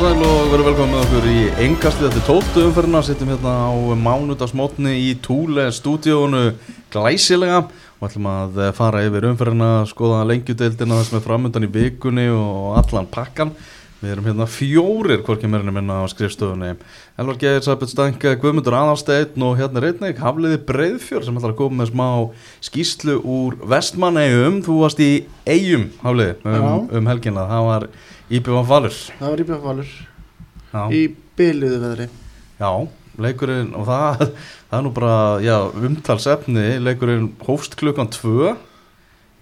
Sæl og verður velkomið með okkur í engastið þetta tóttu umferðina Sittum hérna á mánudagsmótni í Túle stúdíónu glæsilega og ætlum að eh, fara yfir umferðina skoða lengjudeildina það sem er framöndan í vikunni og allan pakkan Við erum hérna fjórir hvorki meirinni minna á skrifstofunni. Elvar Geir, Sæpett Stænke, Guðmundur Aðalsteinn og hérna reytneik Hafliði Breiðfjörð sem ætlar að koma með smá skýslu úr Vestmanneigum Þú varst í Eigum, Hafliði, um, um helgina Íbjöfan Falur Það var Íbjörn Valur. Já. í byliðu veðri. Já, leikurinn og það, það er nú bara já, umtalsefni, leikurinn hófst klukkan tvö.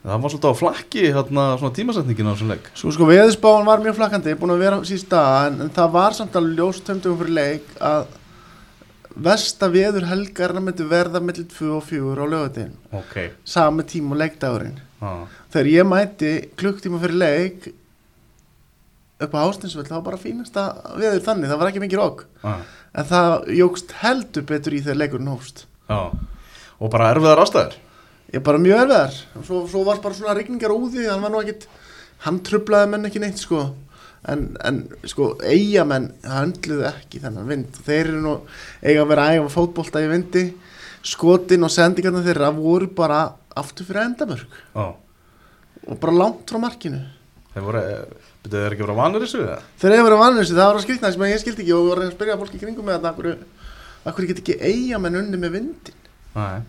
Það var svolítið á flakki hérna svona tímasetningin á þessum leik. Svo sko veðurspáin var mjög flakkandi, búin að vera síðust dag en, en það var samt alveg ljóst tömdugum fyrir leik að versta veður helgarna myndi verða mellir 2 og 4 á lögatin Ok. Sami tíma og leikdagurinn. Ah. þegar ég mæti klukktíma fyrir leik upp á Hástinsvöld það var bara fínasta veður þannig, það var ekki mikið rók Ah. en það jógst heldur betur í þegar leikurinn hófst. Já. Og bara erfiðar ástæður Ég bara mjög erfiðar. Svo, svo var bara svona rigningar úði Hann var nú ekkit Hann trublaði menn ekki neitt sko. En, en sko eigamenn höndluðu ekki þennan vind. Þeir eru nú eiga að vera að eiga fótbolta í vindi. Skotin og sendingarna þeirra voru bara aftur fyrir endamörk. Já. Og bara langt frá markinu Þeir voru, betur þeir ekki verið að vanur þessu? Þeir eru verið að vanna þessu, það var að skrifna sem ég skildi ekki Og var að spyrja fólki kringum með þetta Akkur, akkur get ekki eigamenn unni með vindin Nei.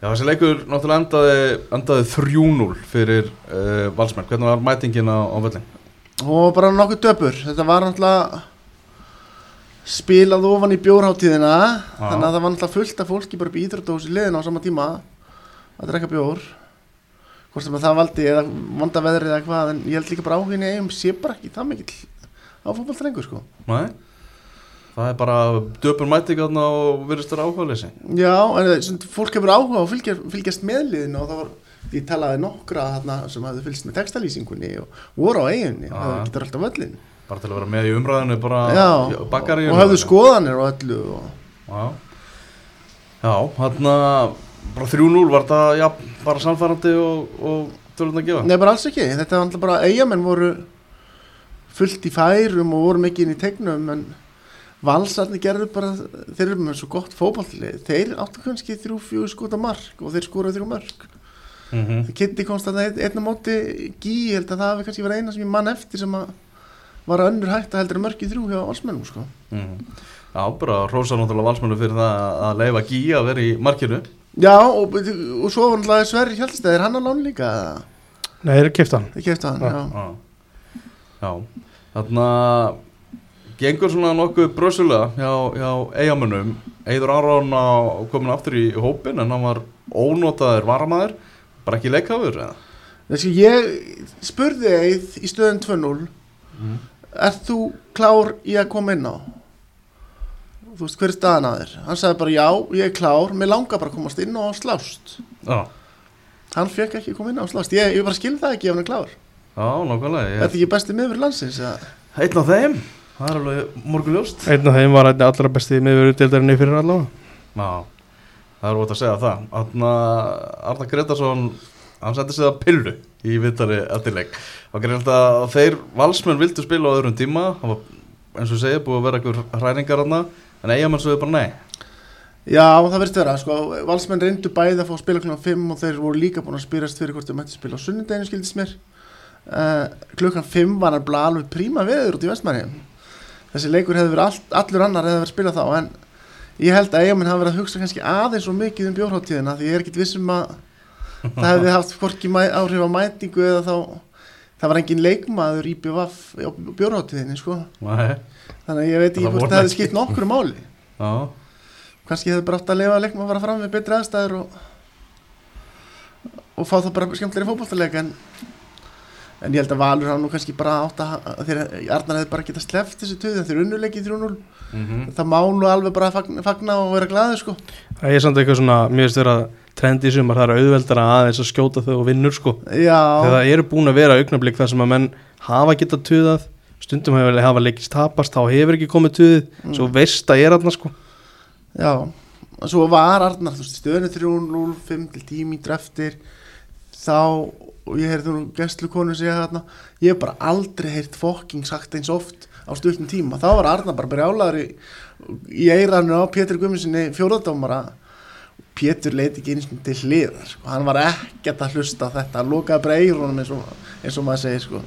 Já, þessi leikur náttúrulega endaði, endaði 3-0 fyrir uh, valsmenn. Hvernig var mætingin á, á völlin? Og bara nokkuð döpur. Þetta var náttúrulega spilað ofan í bjórháttíðina þannig að það var náttúrulega fullt af fólki bara upp í íþróttahús í liðin á sama tíma að drekka bjór hvort sem að það valdi eða vonda veðrið eða hvað en ég held líka bara áhugin í eigum sé bara ekki það mikill á fótballtrengur sko. Nei. Það er bara döpur mæting þarna og virðist vera áhugaðleysi Já, en sem fólk hefur áhuga og fylgja, fylgjast með liðinu og það var ég talaði nokkra þarna sem hafði fylgst með textalýsingunni og voru á eiginni og það getur alltaf völlin Bara til að vera með í umræðinu bara Já, og hafðu skoðanir og öllu og Já, já hann bara 3-0 var það já, bara samfærandi og, og tölun að gefa Nei, bara alls ekki. Þetta var alltaf bara eigamenn voru fullt í færum og voru mikið inn í tegnum en valsarni gerðu bara, þeir eru með svo gott fótballið. Þeir áttu kannski þrjú, fjögur skota mark og þeir skoraðu þrjú mörg. mm -hmm. Það kynnti konstant einn ein á móti gí, ég held að það hefði kannski verið eina sem ég mann eftir sem að var að önnur hægt að heldur að mörg í þrjú hjá valsmennum, sko. Já, bara rósa náttúrulega valsmennu fyrir það að leifa Gí að vera í markinu Já, og, og svo var náttúrulega Sverri Hjálstæðir, hann á lán líka? Nei, þeir kefti hann Þeir kefti hann, já. Já, já. þarna gengur svona nokkuð brösulega hjá, hjá eigamönnum Eidur Aron á komin aftur í hópin en hann var ónotaður varamæður bara ekki leikhafur eða? Þessi, ég spurði Eið í stöðun 2-0 Mm. Ert þú klár í að koma inn á? Þú veist, hver er staðan að þér? Hann sagði bara, já, ég er klár, mér langar bara að komast inn og slást. Já, Hann fekk ekki að koma inn á slást. Ég, ég bara skil það ekki ef hann er klár. já, nákvæmlega Er ég... þetta ekki besti miður landsins? eða? Einn af þeim, það er alveg morgunljóst Einn af þeim var allra besti miðverutildarinni fyrir allavega Já, það er ótt að segja það að Arna Gretarsson hann sendi sig að pillu í vittari og að þeir valsmenn vildu spila á öðrum tíma það var eins og segja búið að vera einhver hræningar hana en eigamenn svo bara nei Já, það verðist vera, sko. Valsmenn reyndu bæði að fá að spila klukkan 5 og þeir voru líka búin að spyrast fyrir hvort þau mætti spila á sunnudeginu, skildist mér. Uh, klukkan 5 var hann alveg príma veður út í vestmæri. Þessi leikur hefði verið all, allur annar hefði verið að spila þá, en ég held að eigamenn hafa verið að hugsa kannski aðeins og mikið um bjórháttíðina því ég er ekkit vissum að það hefði haft hvorki áhrif á mætingu eða þá það var engin leikmaður í bjórháttíðinni, sko. Þannig að ég veit hvort voru það hefði skipt nokkru máli. Já, kannski hefði bara átt að lifa að leikma að fara fram við betri aðstæður og, og fá það bara skemmtilega fótballtalega en, en ég held að Valur hann nú kannski bara átt að þeir Arnar hefði bara getað sleft þessu töðu þeir unnuleikið 3-0 mm það má nú alveg bara fagna, fagna og vera glaður sko. Það er samt eitthvað svona, mér finnst vera trend í sumar, það er auðveldara aðeins að skjóta þau og vinnur sko. Já, Þegar það eru búin að vera augnablík þar sem að menn hafa getað tuðað stundum hefur hafa leikist tapast, þá hefur ekki komið tuðið, Mm. svo veist að er aðna sko. Já og svo var Arnar, þú veist, stöðinu 3-0 5 til 10 mínútur eftir þá, og ég heyrði nú gæslu konu segja þarna, ég hef bara aldrei heyrt fokking sagt eins oft á stuttum tíma. Þá var Arnar bara brjálaður í, í eiranu á Pétur Gumminsinni fjóraðdómara Pétur leiti ekki eins og til hliðar sko. hann var ekkert að hlusta á þetta hann lokaði bara eirunum eins og, eins og maður segir sko.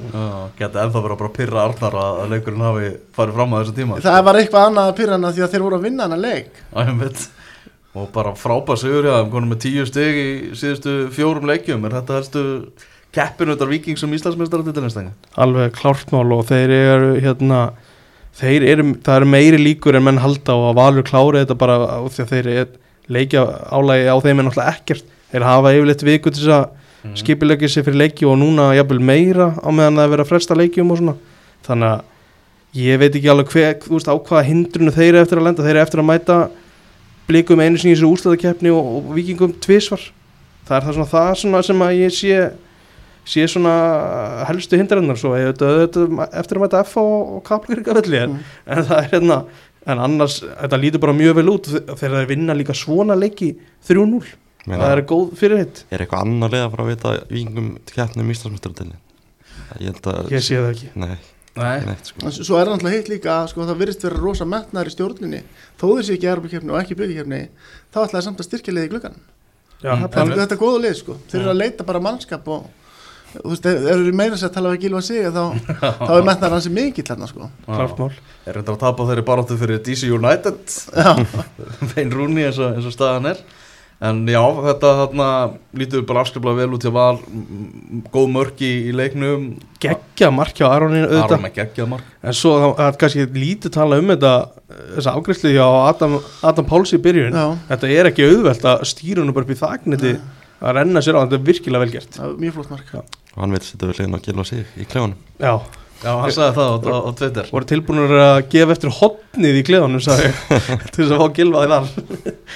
Geta ennþá verið að bara pyrra Arnar að, að leikurinn hafi farið fram á þessu tíma það var eitthvað annað að pyrra hana því að þeir voru að vinna hana leik Æmitt. Og bara frábær sigur, þeim konum með tíu stig í síðustu fjórum leikjum Er þetta helstu keppinu þetta vikings sem Íslandsmeistar til dæmis alveg klárt mál og þeir eru hérna þeir eru, það eru meiri líkur en menn halda og að Valur klári þetta bara því að þeir er leikja álægi á þeim er náttúrulega ekkert. Þeir hafa yfirleitt viku til þess að Mhm. skipilegja sér fyrir leiki og núna jafnvel meira á meðan það er að fresta leikjum og svona. Þannig að ég veit ekki alveg hver, veist, á hvaða hindrunu þeir eru eftir að lenda. Þeir eru eftir að mæta blikum einu sinni í þessu úrslöðakeppni og, og vikingum tvisvar. Það er það svona það svona sem að ég sé sé svona helstu hindrannar svo. Eftir að mæta F og, og kaplgringafelli en, Mm. en það er hérna en annars, þetta lítur bara mjög vel út þegar þeir vinna líka svona leiki 3-0, Meina, það er góð fyrirhitt er eitthvað annar leið að fara að vita vingum keppnum Íslandsmyndardelni ég held að ég sé það ekki. Nei, Nei, neitt sko. Svo er það náttúrulega hitt líka sko, það virðist vera rosa metnaður í stjórninni. Þó þessi ekki erbukefni og ekki byggikefni þá ætlaði samt að styrkja það er, Einmitt. þetta er góða lið sko. Þeir eru að leita bara mannskap og þú veist, ef ef þeir eru meira sér að tala við Gilva sig þá, þá er metnaður hans mikill hérna sko. Klart mál. Er þetta að tapa þeirri baráttu fyrir DC United. Vein Rúni eins og, eins og staðan er. En já, þetta þarna lítur bara afskaplega vel út til val. M- góð mörk í, í leiknum. Geggja markja á Aroninu auðvitað. Aron með geggjað mark. En svo það er kannski lítið tala um þetta þessa ágreifslu hjá Adam, Adam Páls í byrjun. Já, þetta er ekki auðvelt að stýra hún bara upp í þagniti að renna sér á, þetta er virkilega vel gert. Það er mjög flott mark og hann vil setja við liðin að gilva sig í klefunum já, Já, hann sagði það á, á, á Twitter. Voru tilbúinur að gefa eftir hotnið í kleðanum sagði ég, til þess að fá gilvaði þar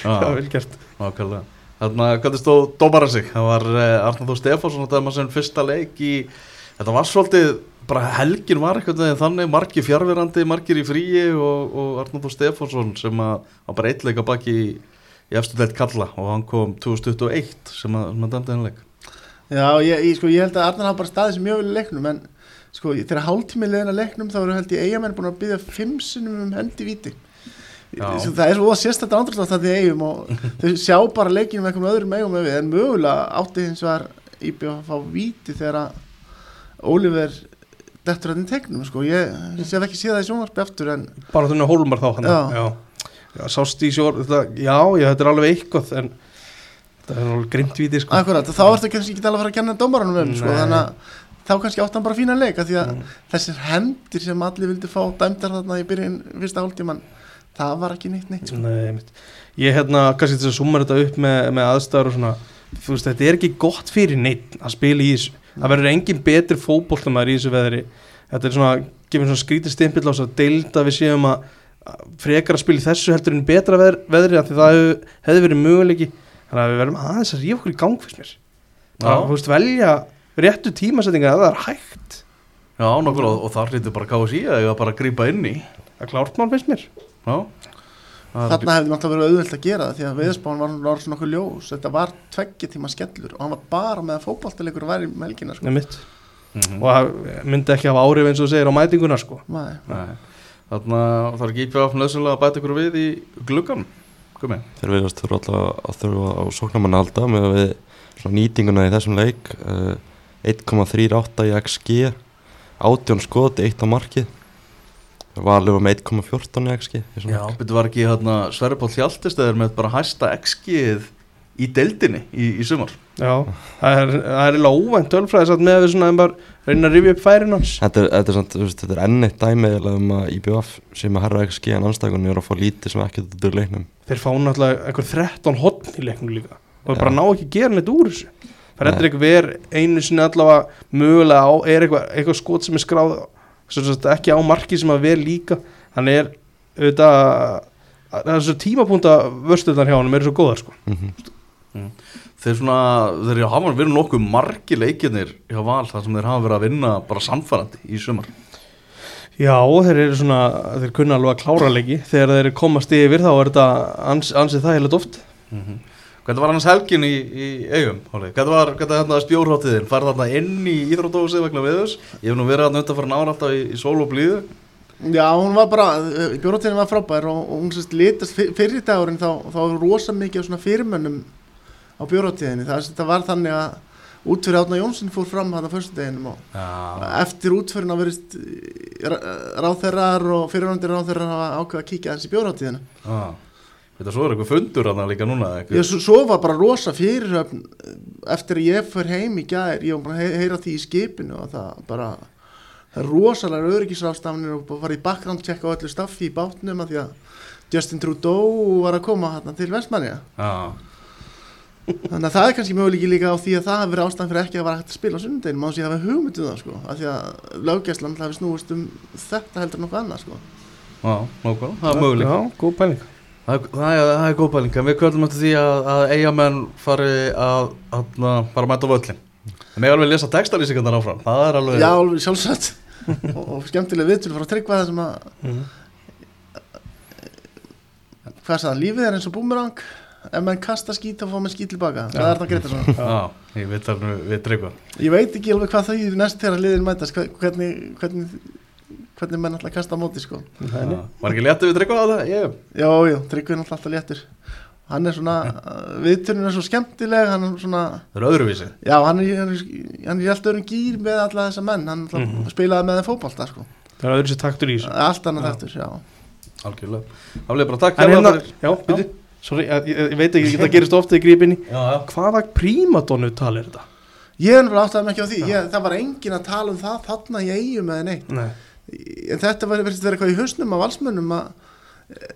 það var gert. Nákvæmlega. Þarna, hvernig stóð dómara sig? Það var Arnar Þór Stefánsson að dæma sem fyrsta leik í Þetta var svolítið, bara helgin var þannig, margir fjárverandi, margir í fríi og, og Arnar Þór Stefánsson sem að var bara eitt leik að baki í, í efstu deilt kalla og hann kom 2021 sem að, sem að dæmdi henni leik Já, ég, ég, sko, ég held að Arnar hafa bara staðið sem mjög vel í leiknum en sko, þegar hálftími leðin að leiknum þá eru held ég eigamenn búin að byggja fimm sinnum um hendi víti Já. Sko, það er svo sérstaklega andrúrslátt að þið eigum og þau sjá bara leikinu með einhverjum öðrum eigum við en mögulega átti hins vegar íbjöð að fá víti þegar að Oliver dettur hann í tegnum sko. ég, sé ekki séð það í sjónvarpi aftur en bara þannig að hólmar þá hann Já. já. Já, sjór þetta, já, já, þetta er alveg eitthvað en þetta er alveg grimt víti sko. akkurat, þá ertu kannski ekki alveg að fara að kenna dómaranum um sko, þannig að þá kannski átti hann bara fína leik af því að Mm. þessir hendir sem allir vildi fá dæmdar þarna í byrjun fyrsta hálftíman það var ekki neitt neitt sko. Nei, ég hérna kannski þess að summa þetta upp með, með aðstæður og svona þú veist, þetta er ekki gott fyrir neitt að spila í þessu, það verður engin betri fótboltamæður í þessu veðri þetta er svona, gefur svona skrítið stimpill á þess að deilda við séum að að frekar að spila í þessu heldur en betra veð, veðri því það hefði, hefði verið möguleiki þannig að við verðum aðeins að rífa okkur í gang fyrst mér að, þú veist, velja réttu tímasetninga að það er hægt Já, nokkulega, og, þar hlýttu bara KSI að ég var bara að grípa inn í það er klárt mál finnst mér þarna hefði náttúrulega verið auðvelt að gera það því að viðspáin var, svona okkur ljós þetta var tveggja tíma skellur og hann var bara með að fótballtilegur væri um helgina sko. Mitt. Mhm. og það myndi ekki hafa áhrif eins og þú segir á mætinguna sko. Nei. Nei. Þarna þarf ekki nöðsynlega að bæta ykkur við í gluggan Komi þeir verðast þurfa alltaf að þurfa á sóknamann að halda með að við nýtinguna í þessum leik. Uh, 1,38 í XG 18 skoti, 1 á markið. Valur var með 1,14 í XG Já, betur var ekki hérna Sverri Pál Hjaltist eða með bara hæsta XG-ið í deildinni í, í sumar. Já, það er, það er óvænt tölfræði satt með að við svona en bara reyna að rifja upp færin hans. Þetta er, þetta er, samt, þú veist, þetta er enn eitt dæmi eiginlega um að IBF sem að herra XG en anstækunni er að fá lítið sem ekki þetta er leiknum. Þeir fá náttúrulega einhver 13 hotn í leiknum líka og Já. bara ná ekki að gera neitt úr þessu. Það er Nei. ekki ver einu sinni allavega mögulega á, er eitthvað, eitthvað skot sem er skráð sem sagt, ekki á marki sem að ver líka. Þannig er auðvitað þessu tímapunta vörstöðan hjá hann er svo góðar sko. Mm Þeir svona, þeir hafa verið nokkuð margi leikirnir hjá Val þar sem þeir hafa verið að vinna bara samfærandi í sumar Já, þeir eru svona, þeir kunna alveg að klára leiki þegar þeir komast yfir þá er þetta ans, ansið það heilut oft Hvernig var hans helgin í, í eigum? Hóli? Hvernig var hvernig hérna spjórháttiðin? Farð þarna inn í Íþrótóhúsið vegna viðus? Ég hef nú verið að nönda fyrir nára alltaf í, í sól og blíðu Já, hún var bara, bjóratíðin var frábær og, og hún sérst litast fyr- fyrri dagurinn þá, þá var rosa mikið af svona fyrirmönnum á bjóratíðinni. Það, það var þannig að útfyrir Átna Jónsson fór fram hann á föstudeginum og Já, eftir útfyrin að verist ráþerrar og fyrirvöndir ráþerrar hafa ákveða að kíkja aðeins í bjóratíðina. já Þetta svo er eitthvað fundur hann líka núna Já, svo, svo var bara rosa fyrirhöfn eftir að ég fyrir heim í gær, ég var bara að hey- heyra því í skipinu og það bara, það er rosalega öryggisrástafnir og bara fara í background check á öllu staffi í bátnum að því að Justin Trudeau var að koma hérna til Vestmannja. Já, Þannig að það er kannski möguleiki líka á því að það hafi verið ástæðan fyrir ekki að vera hægt að spila á sunnudeginu, má sé að hafa hugmyndum það sko, af því að löggæslan hafi snúist um þetta heldur nokkuð annað sko. já, nákvæmlega, það er möguleik Já, góð pæling. Það er, það er, það er góð pæling, en við kvöldum eftir því að, að eigamenn fari að, að, að fara að mæta völlin En mig alveg lesa textalýsingarnar áfram, það er alveg Já, alveg sjálfsagt. Og, og skemmtilega viðtölu frá tryggva það sem að Mhm. hvað sagði, lífið er eins og búmerang ef mann kasta skít þá fá mann skít tilbaka. Það er það að greita svona Já, ég veit það nú, við tryggva ég veit ekki alveg hvað það er næst þegar liðin mætast hvernig, hvernig hvernig menn alltaf kasta á móti sko. Nei, Var ekki léttið við tryggva á það? Ég, já, já, tryggva er náttúrulega alltaf léttur. Hann er svona, viðtölun er svo skemmtileg hann er svona, það er öðruvísi. Já, hann er, hann er, hann er í alltaf öðrum gýr með alla þessa menn. Hann mm Mhm. spilaði með þeim fótbolta sko. Það er öðru sér taktur í þessu. Allt annað Já. þettur, já. Algjörlega. Það ég bara takk En hérna, já, byrju Sorry, ég, ég, ég veit ekki, það gerist ofta í. Grípinni Hvaða prímadonu talir þetta? Ég er náttúrulega áttaði mig ekki á því, ég, það var engin að tala um það þarna í eigum eða neitt. Nei. En þetta var verið vera eitthvað í hausnum af valsmönnum að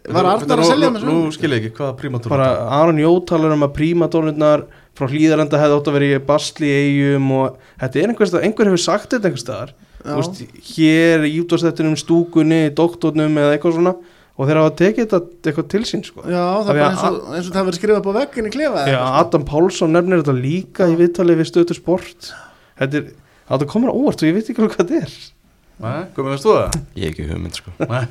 var Nú- Arnar að nú- selja nú- með Nú svo skil ég ekki, hvaða prímatúr Bara Aron Jó talar um að prímadonurnar frá hlýðarenda hefði átt að vera í basli í eigum og þetta er einhver stað, einhver hefur sagt þetta einhver staðar. Þú veist, hér í útvarstættinum, stúkunni, doktornum eða eitthvað svona og þeir hafa tekið þetta eitthvað til sín sko. Já, það er að- eins og, eins og það verið skrifað upp á veggin í klefa eða Já, eitthvað, sko. Adam Pálsson nefnir þetta líka í viðtalið við stötu sport Þetta er, þetta komur á óvart og ég veit ekki hvað þetta er Nei, komið veist þú það? Ég ekki hugmynd sko Nei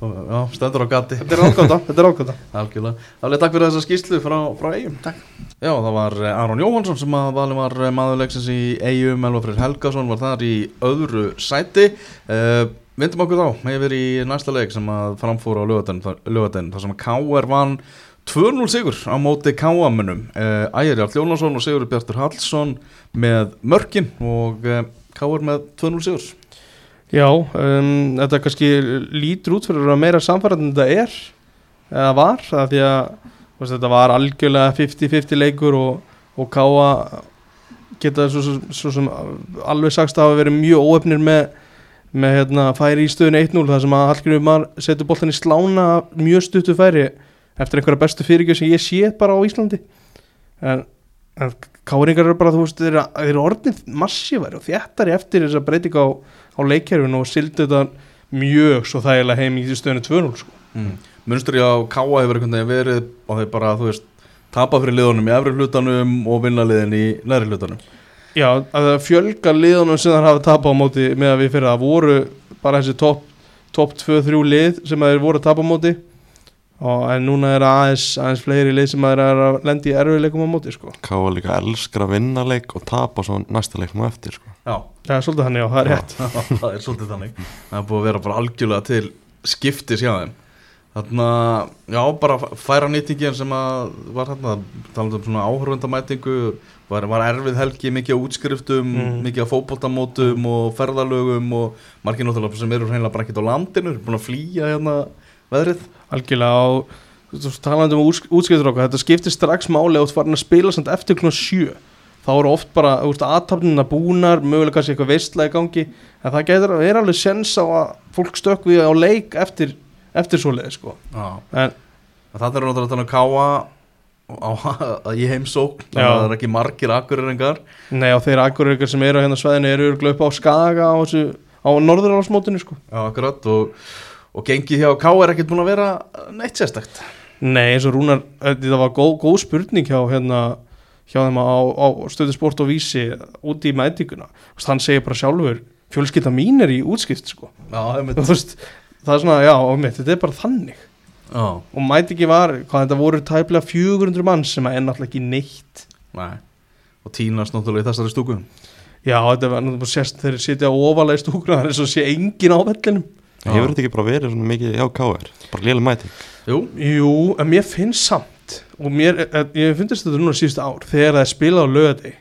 Þú- Já, stendur á gati Þetta er ákvæmda, þetta er ákvæmda Algjörlega. Alveg takk fyrir þessa skýrslu frá, frá eigum. Takk. Já, það var eh, Aron Jóhansson sem að valin var eh, maður leiksins í eigum, Elvafrið Helgason var þar í öðru sæti. Uh, Vindum okkur þá yfir í næsta leik sem að framfóra á lögadinn, þar sem að K.R. vann 2-0 sigur á móti K.A.munum. Uh, Ægir Jarl Jónasson og Sigur Bjartur Hallsson með mörkin og uh, K.R. með 2-0 sigur. Já, um, þetta kannski lítur út fyrir að meira samfærandi en þetta er eða var, það því að veist, þetta var algjörlega 50-50 leikur og, og Káa geta svo, svo, svo sem alveg sagst að hafa verið mjög óöfnir með, með hérna, færi í stöðun 1-0 þar sem að Hallgrimur Mar setur boltan í slána mjög stuttu færi eftir einhverja bestu fyrirgjöf sem ég sé bara á Íslandi en, en Káringar eru bara, þú veist, þeir eru, orðnið massífari og þjættari eftir þess að breytinga á á leikjærfinu og sildi þetta mjög svo þægilega heim í stöðinu 2-0 sko. Mm. Munstri á Káa hefur einhvern veginn verið og þeir bara, þú veist, tapa fyrir liðunum í efri hlutanum og vinna liðin í næri hlutanum. Já, að það fjölga liðunum sem það hafa tapað á móti með að við fyrir að voru bara þessi topp top 2-3 lið sem þeir voru að tapa á móti og en núna er aðeins, aðeins fleiri lið sem þeir eru að lendi í erfiðleikum á móti sko. Káa líka elskar að vinna leik og tapa svo næsta leiknum á eftir sko. Já, Það er svolítið þannig, já, það er rétt það er svolítið þannig. Það er búið að vera bara algjörlega til skiptis hjá þeim. Þarna, já, bara færa nýtingin sem að var þarna, talað um svona áhörvendamætingu, var, var erfið helgi, mikið á útskriftum, Mm. mikið á fótboltamótum og ferðalögum og margir náttúrulega sem eru hreinlega bara ekkert á landinu, eru búin að flýja hérna veðrið. algjörlega á talandi um útskiptur okkar þetta skiptir strax máli og þú farin að spila samt eftir klukkan sjö þá eru oft bara aðtapnina búnar mögulega kannski eitthvað veistla í gangi en það getur að vera alveg sens á að fólk stökk við á leik eftir, eftir svoleiði sko Já. en Það er náttúrulega að káa á, í heimsókn, þannig að það er ekki margir akkureringar. nei og þeir akkurir sem eru á hérna á sveðinu eru upp á Skaga á, á norðurálsmótinu sko. Já, akkurat og, og gengið hjá K er ekkert búin að vera neitt sérstakt. Nei eins og Rúnar, eh, þetta var góð, góð spurning hjá hérna hjá þeim á, á stöðu sport og vísi úti í veist, hann segir bara sjálfur fjölskylda mín er í útskipt sko. Já, það er svona, já, þetta er bara þannig Já, og mætingi var, hvað þetta voru tæplega 400 mann sem að er náttúrulega ekki neitt. Næ Og tínast náttúrulega í þessari stúku. Já, þetta var náttúrulega sérst þegar þeir sitja ofalega í stúkuna það er svo sé engin á vellinum. Hefur þetta ekki bara verið svona mikið hjá KR? Bara lélega mæting Jú, Jú, en mér finnst samt og mér, eh, ég finnst þetta núna síðustu ár þegar það er spilað á lögati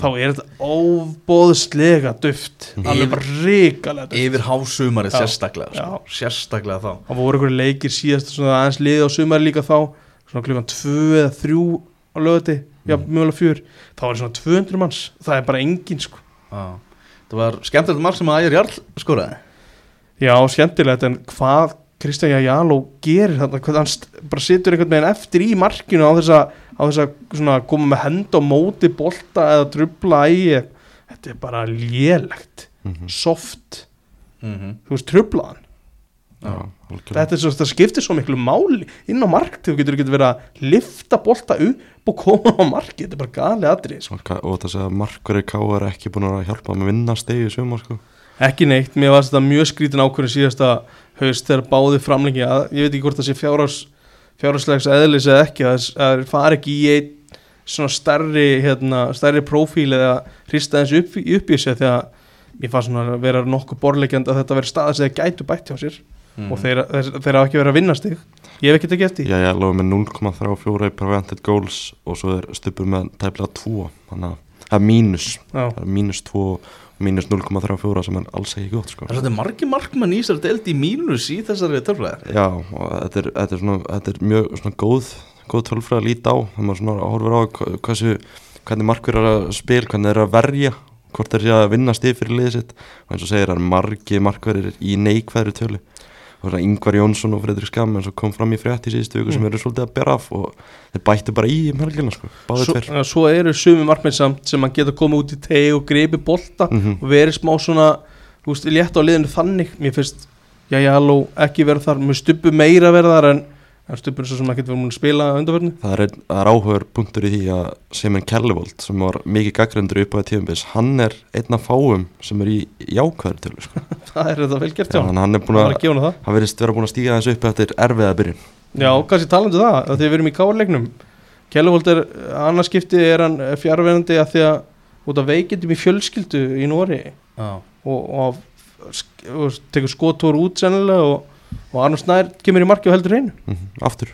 þá er þetta óbóðslega duft Mhm. alveg bara ríkalega duft yfir hásumarið Já. sérstaklega sko. Sérstaklega þá það voru einhverju leikir síðast aðeins liði á sumar líka þá svona klukkan 2 eða 3 á lögati já, Mm. mjögulega fjör þá var svona 200 manns, það er bara engin sko Já. Það var skemmtilegt marg sem að Ægir Jarl skoraði Já, skemmtilegt, en hvað Kristján Jáló gerir þarna, hvað hann bara situr einhvern veginn eftir í markinu á þess að, á þess að svona, koma með hend á móti bolta eða trubla í þetta er bara lélegt. Mhm. soft, mm -hmm. þú veist, trublaðan þetta er svo, það skiptir svo miklu máli inn á mark þú getur ekki verið að lifta bolta upp og koma á marki, þetta er bara gali atrið sko. Og það segja að markverði KR er ekki búin að hjálpa með að vinna stegi í sumar sko. ekki neitt, mér var þetta mjög skrítin ákvörðin síðasta haust þegar báði framlengi að ég veit ekki hvort það sé fjárhás fjárháslegs eðlis eða ekki að það fari ekki í einn svona stærri hérna, stærri prófíl eða hrista þessu upp, upp í sig þegar ég fann svona að vera nokkuð borlegjand að þetta veri staða sem þeir gætu bætt hjá sér Mhm. og þeir, þeir, hafa ekki verið að vinna stig ég hef ekki tekið eftir því. Já, ég lofi með 0,34 í prevented goals og svo er stupur með tæplega 2 þannig að það er mínus það er mínus 2 og mínus 0,34 sem er alls ekki gott sko. Það er margi markmann í þessari deild í mínus í þessari tölfræði Já, og þetta er, þetta er, svona, þetta er mjög svona góð, góð tölfræð að líta á. Þegar maður svona horfir á hva- hversu, hvernig markverð er að spil, hvernig þeir að verja hvort þeir sé að vinna stig fyrir liðið sitt. Og eins og segir það er margi markverðir í neikvæðri tölu Ingvar Jónsson og Fredrik Skam eins og kom fram í frétt í síðustu viku sem eru svolítið að bera af og þeir bættu bara í um helgina sko, báðið svo, tver ja, svo eru sumi markminn samt sem að geta komið út í tegi og greipi bolta Mhm. og verið smá svona þú veist, létt á liðinu þannig. Mér finnst, já já, halló, ekki verið þar. Mér stubbu meira verið þar en, en stubbur svo sem ekki verið múin að spila undarverðinu Það er, það er áhugur punktur í því að Semen Kellevold sem var mikið gaggrindur upp á tíumbis, hann er einn af fáum sem er í jákvæðri tölu sko. það er þetta vel gert Já, hann er búin það að hann það. verðist vera búin að stíga þessu upp eftir erfiða byrjun. Já, kannski talandi um það, að því við erum í káarleiknum. Kjelluvold er, annarskipti er hann fjárverðandi að því að út af veikindum í fjölskyldu í Nóri Já, og, og, og tekur skotór út sennilega og, og Arnur Snær kemur í marki og heldur hreinu. Mm aftur.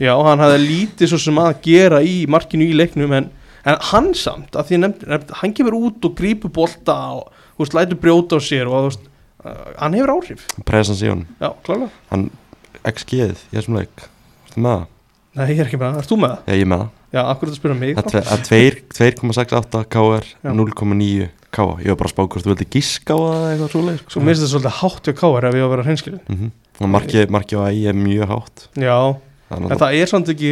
Já, hann hafði lítið svo sem að gera í markinu í leiknum en, en hann samt, að því ég nefndi, nefndi hann kemur út og grípur bolta og veist, lætur brjóta á sér og þú veist, uh, hann hefur áhrif. Presens í honum, Já, klálega. Hann XG-ið í þessum leik, ertu með það? Nei, ég er ekki með það, erst þú með það? Já, ég er með það, Já, akkur þetta spyrja mig? Að tve- að tveir- 2,68 KR, Já. 0,9 KR, ég var bara að spá hvort þú vildi giska á það eitthvað svoleið Svo mér finnst þetta svolítið hátt hjá Káar ef ég á að vera hreinskilin mm og markið marki á ægi er mjög hátt. Já, en það er samt ekki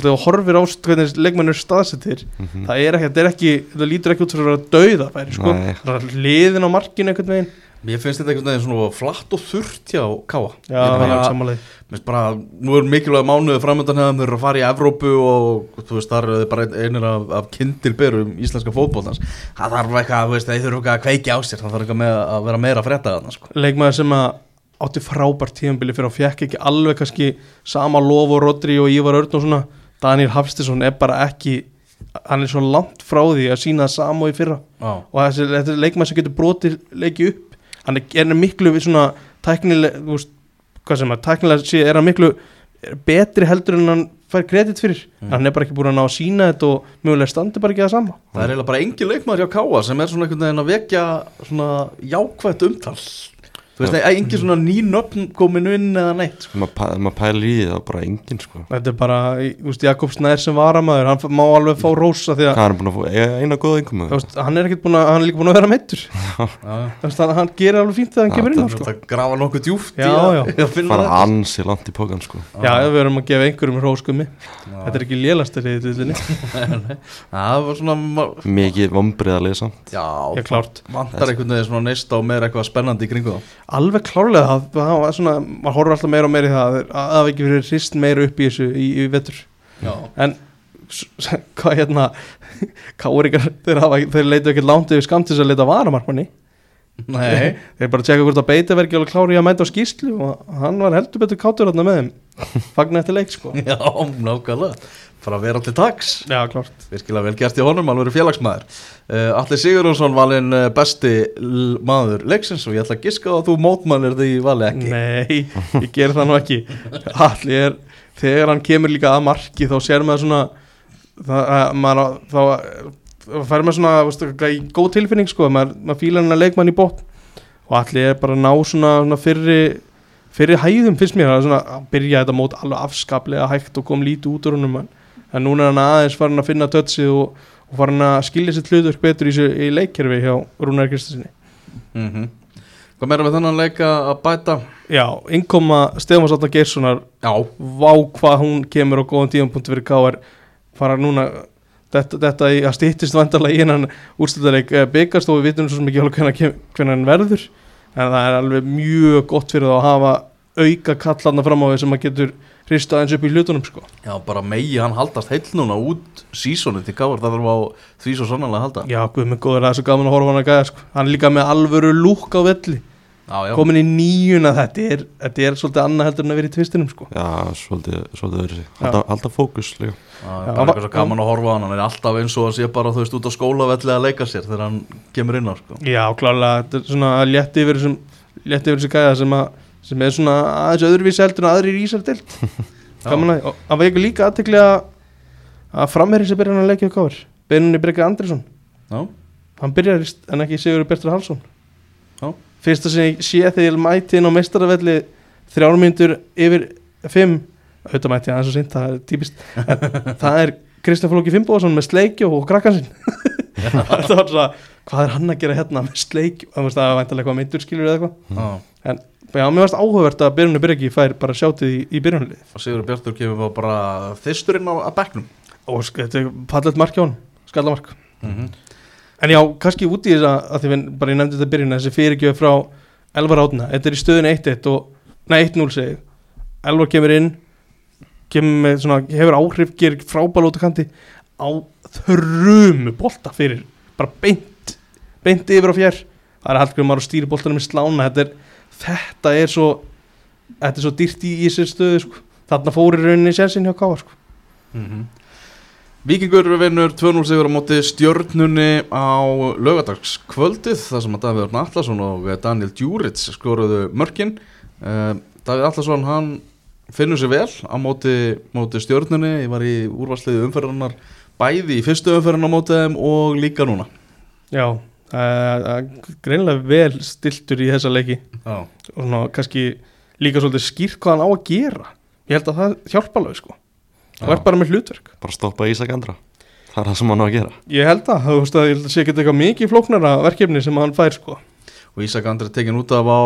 þú horfir á hvernig leikmenn er staðsettir Mhm. það er ekki, er þetta lítur ekki út fyrir að dauða sko. Það er liðin á markinu einhvern veginn Mér finnst þetta veginn svona flatt og þurrt hjá Káa Já, bara- er samanlega Mér finnst bara, nú er mikilvæg mánuði framöndan hefðum þeir eru að fara í Evrópu og þú veist, þar eru þeir bara einir af, af kindilberum íslenska fótbóltans það þarf eitthvað, þú veist, þeir þurfa eitthvað að kveiki á sér það þarf eitthvað með að vera meira að frétta þarna sko. leikmaður sem að átti frábært tíðanbili fyrir að fjekk ekki alveg kannski sama lof og Rodri og Ívar Örn og svona. Daniel Hafstisson er bara ekki hann er svo langt frá því að sína það sama og í fyrra. Já, og þessi, þetta er leikmaður sem getur brotið leiki upp hann er, miklu við svona tæknileg, þú veist, hvað sem að tæknilega sé er hann miklu betri heldur en hann fær kredit fyrir. Mm. hann er bara ekki búin að ná að sína þetta og mögulega standi bara ekki það sama. Það er eiginlega bara engin leikmaður hjá Káa sem er svona einhvern veginn að vekja svona jákvætt umtal þú veist, Já. ja. engin svona ný nöfn komin inn eða neitt sko. Maður maður pælir í því það er bara engin sko þetta er bara, þú veist, Jakob Snær sem varamæður hann má alveg fá rósa því að Hvað er hann búin að fá eiga eina góða yngum hann er ekkert búin að, hann er líka búin að vera meittur hann, hann gerir alveg fínt þegar hann kemur inn þetta- sko. það grafa nokkuð djúft Já, að, já. að finna fara ansi langt í pókan sko já, við verum að gefa einhverjum róskummi þetta er ekki þetta það var svona ma- mikið vombriðalið samt já, Já, klárt. Alveg klárlega það, það var svona, maður horfir alltaf meira og meira í það að að það ekki verið hrist meira upp í þessu í, í vetur. Já, en hvað hérna káringar, þeir, þeir leitu ekki langt yfir skamtis að leita varamarkmanni nei. Þeir bara tjekka hvort að beita verki alveg klári í að mæta á skýrslu og hann var heldur betur kátur með þeim fagna eftir leik sko. Já, nákvæmlega. Bara vera til taks. Já, klart. Virkilega vel gert í honum, alveg félagsmaður. Uh, Allir Sigurjónsson valinn uh, besti maður leiksins og ég ætla að giska að þú mótmælir því vali ekki. Nei, ég ger það nú ekki. Allir er, þegar hann kemur líka að marki þá sér maður svona það, að, maður, þá fær maður svona, veistu, í góð tilfinning sko, maður, maður fílar hann að leikmann í bótt og allir er bara að ná svona, svona fyrri, fyrri hæðum finnst mér, að byrja þetta mót alveg afskaplega hægt og kom lítið út úr húnum en, núna er hann aðeins farin að finna tötsi og, og farin að skilja sitt hlutverk betur í, í leikkerfi hjá Rúnar Kristensinni mm Hvað meira með þennan leika að bæta? Já, innkoma Stefán Sátta Geirssonar. Já, vá hvað hún kemur á góðan tíðanpunkt fyrir K.R. fara núna þetta, þetta í, að stýttist vandarlega í hennan úrstöldarleik byggast og við vitum svo kem- hvernig hann verður en það er alveg mjög gott fyrir það að hafa auka kallarna fram á því sem að getur hrista eins upp í hlutunum sko. já, bara megi hann haldast heill núna út sísoni til gáður, það þarf á því svo sannlega að halda Já, guð mig góður, það er svo gaman að horfa hann að gæða sko. hann líka með alvöru lúk á velli Já, já, komin í nýjuna þetta er, þetta er svolítið annað heldur en að vera í tvistinum sko. Já, svolítið, svolítið verið sig Halda, halda fókus líka. Bara va- eitthvað svo gaman að horfa á hann hann er alltaf eins og að sé bara þú veist út á skólavelli að leika sér þegar hann kemur inn á sko. Já, klálega, þetta er svona að létti yfir þessum létti yfir þessu gæða sem, að, sem er svona aðeins öðruvísi heldur en aðrir í Ísar dild Gaman að, og það var ekki líka aðtekli að að framherri sem byrjar hann að Já, hann byrjar í Sigur Bertur Halsson. Fyrsta sem ég sé þegar ég mæti inn á meistaravelli þrjármyndur yfir fimm. Auðvitað mæti ég aðeins og sint, það er típist. En það er Kristján Flóki Fimboðsson með sleikjó og krakkan sinn. Þetta var svona, hvað er hann að gera hérna með sleikjó, það var væntalega eitthvað meintur skilur eða eitthvað. Já. Já, mér varst áhugavert að Byrjunni Byrjaki fær bara sjátið í, í byrjunlið og Sigur Bjartur kemur bara þyrsturinn á að bekknum. Og þetta er fallet mark hjá hann, skallamark. Mm -hmm. En já, kannski út í þess að, að því við bara ég nefndi þetta byrjun þessi fyrirgjöf frá Elvar Átna, þetta er í stöðun 1-1 og, nei 1-0 segi ég. Elvar kemur inn kemur með svona, hefur áhrif gerir frábæl út á kanti á þrjumu bolta fyrir bara beint, beint yfir á fjær það er Hallgrimar og stýri boltanum með slána þetta er, þetta er svo þetta er svo dýrt í, í sér stöðu sko. þarna fóri rauninni sensin hjá Káar sko. Víkingur vinnur 2-0 sigur á móti stjörnunni á lögadagskvöldið þar sem að Davíð Örn Allarsson og Daniel Djúrits skoruðu mörkin. Uh, Davíð Allarsson hann finnur sér vel á móti, móti stjörnunni. Ég var í úrvarsliði umferðarnar bæði í fyrstu umferðarnar á móti þeim og líka núna. Já, uh, greinlega vel stiltur í þessa leiki. Já, og svona, kannski líka svolítið skýrt hvað hann á að gera. Ég held að það hjálpa alveg sko það Já. er bara með hlutverk Bara stoppa Ísak Andra Það er það sem hann á að gera ég held að, þú veist að ég held að sé ekki eitthvað mikið flóknara verkefni sem hann fær sko og Ísak Andri tekin út af á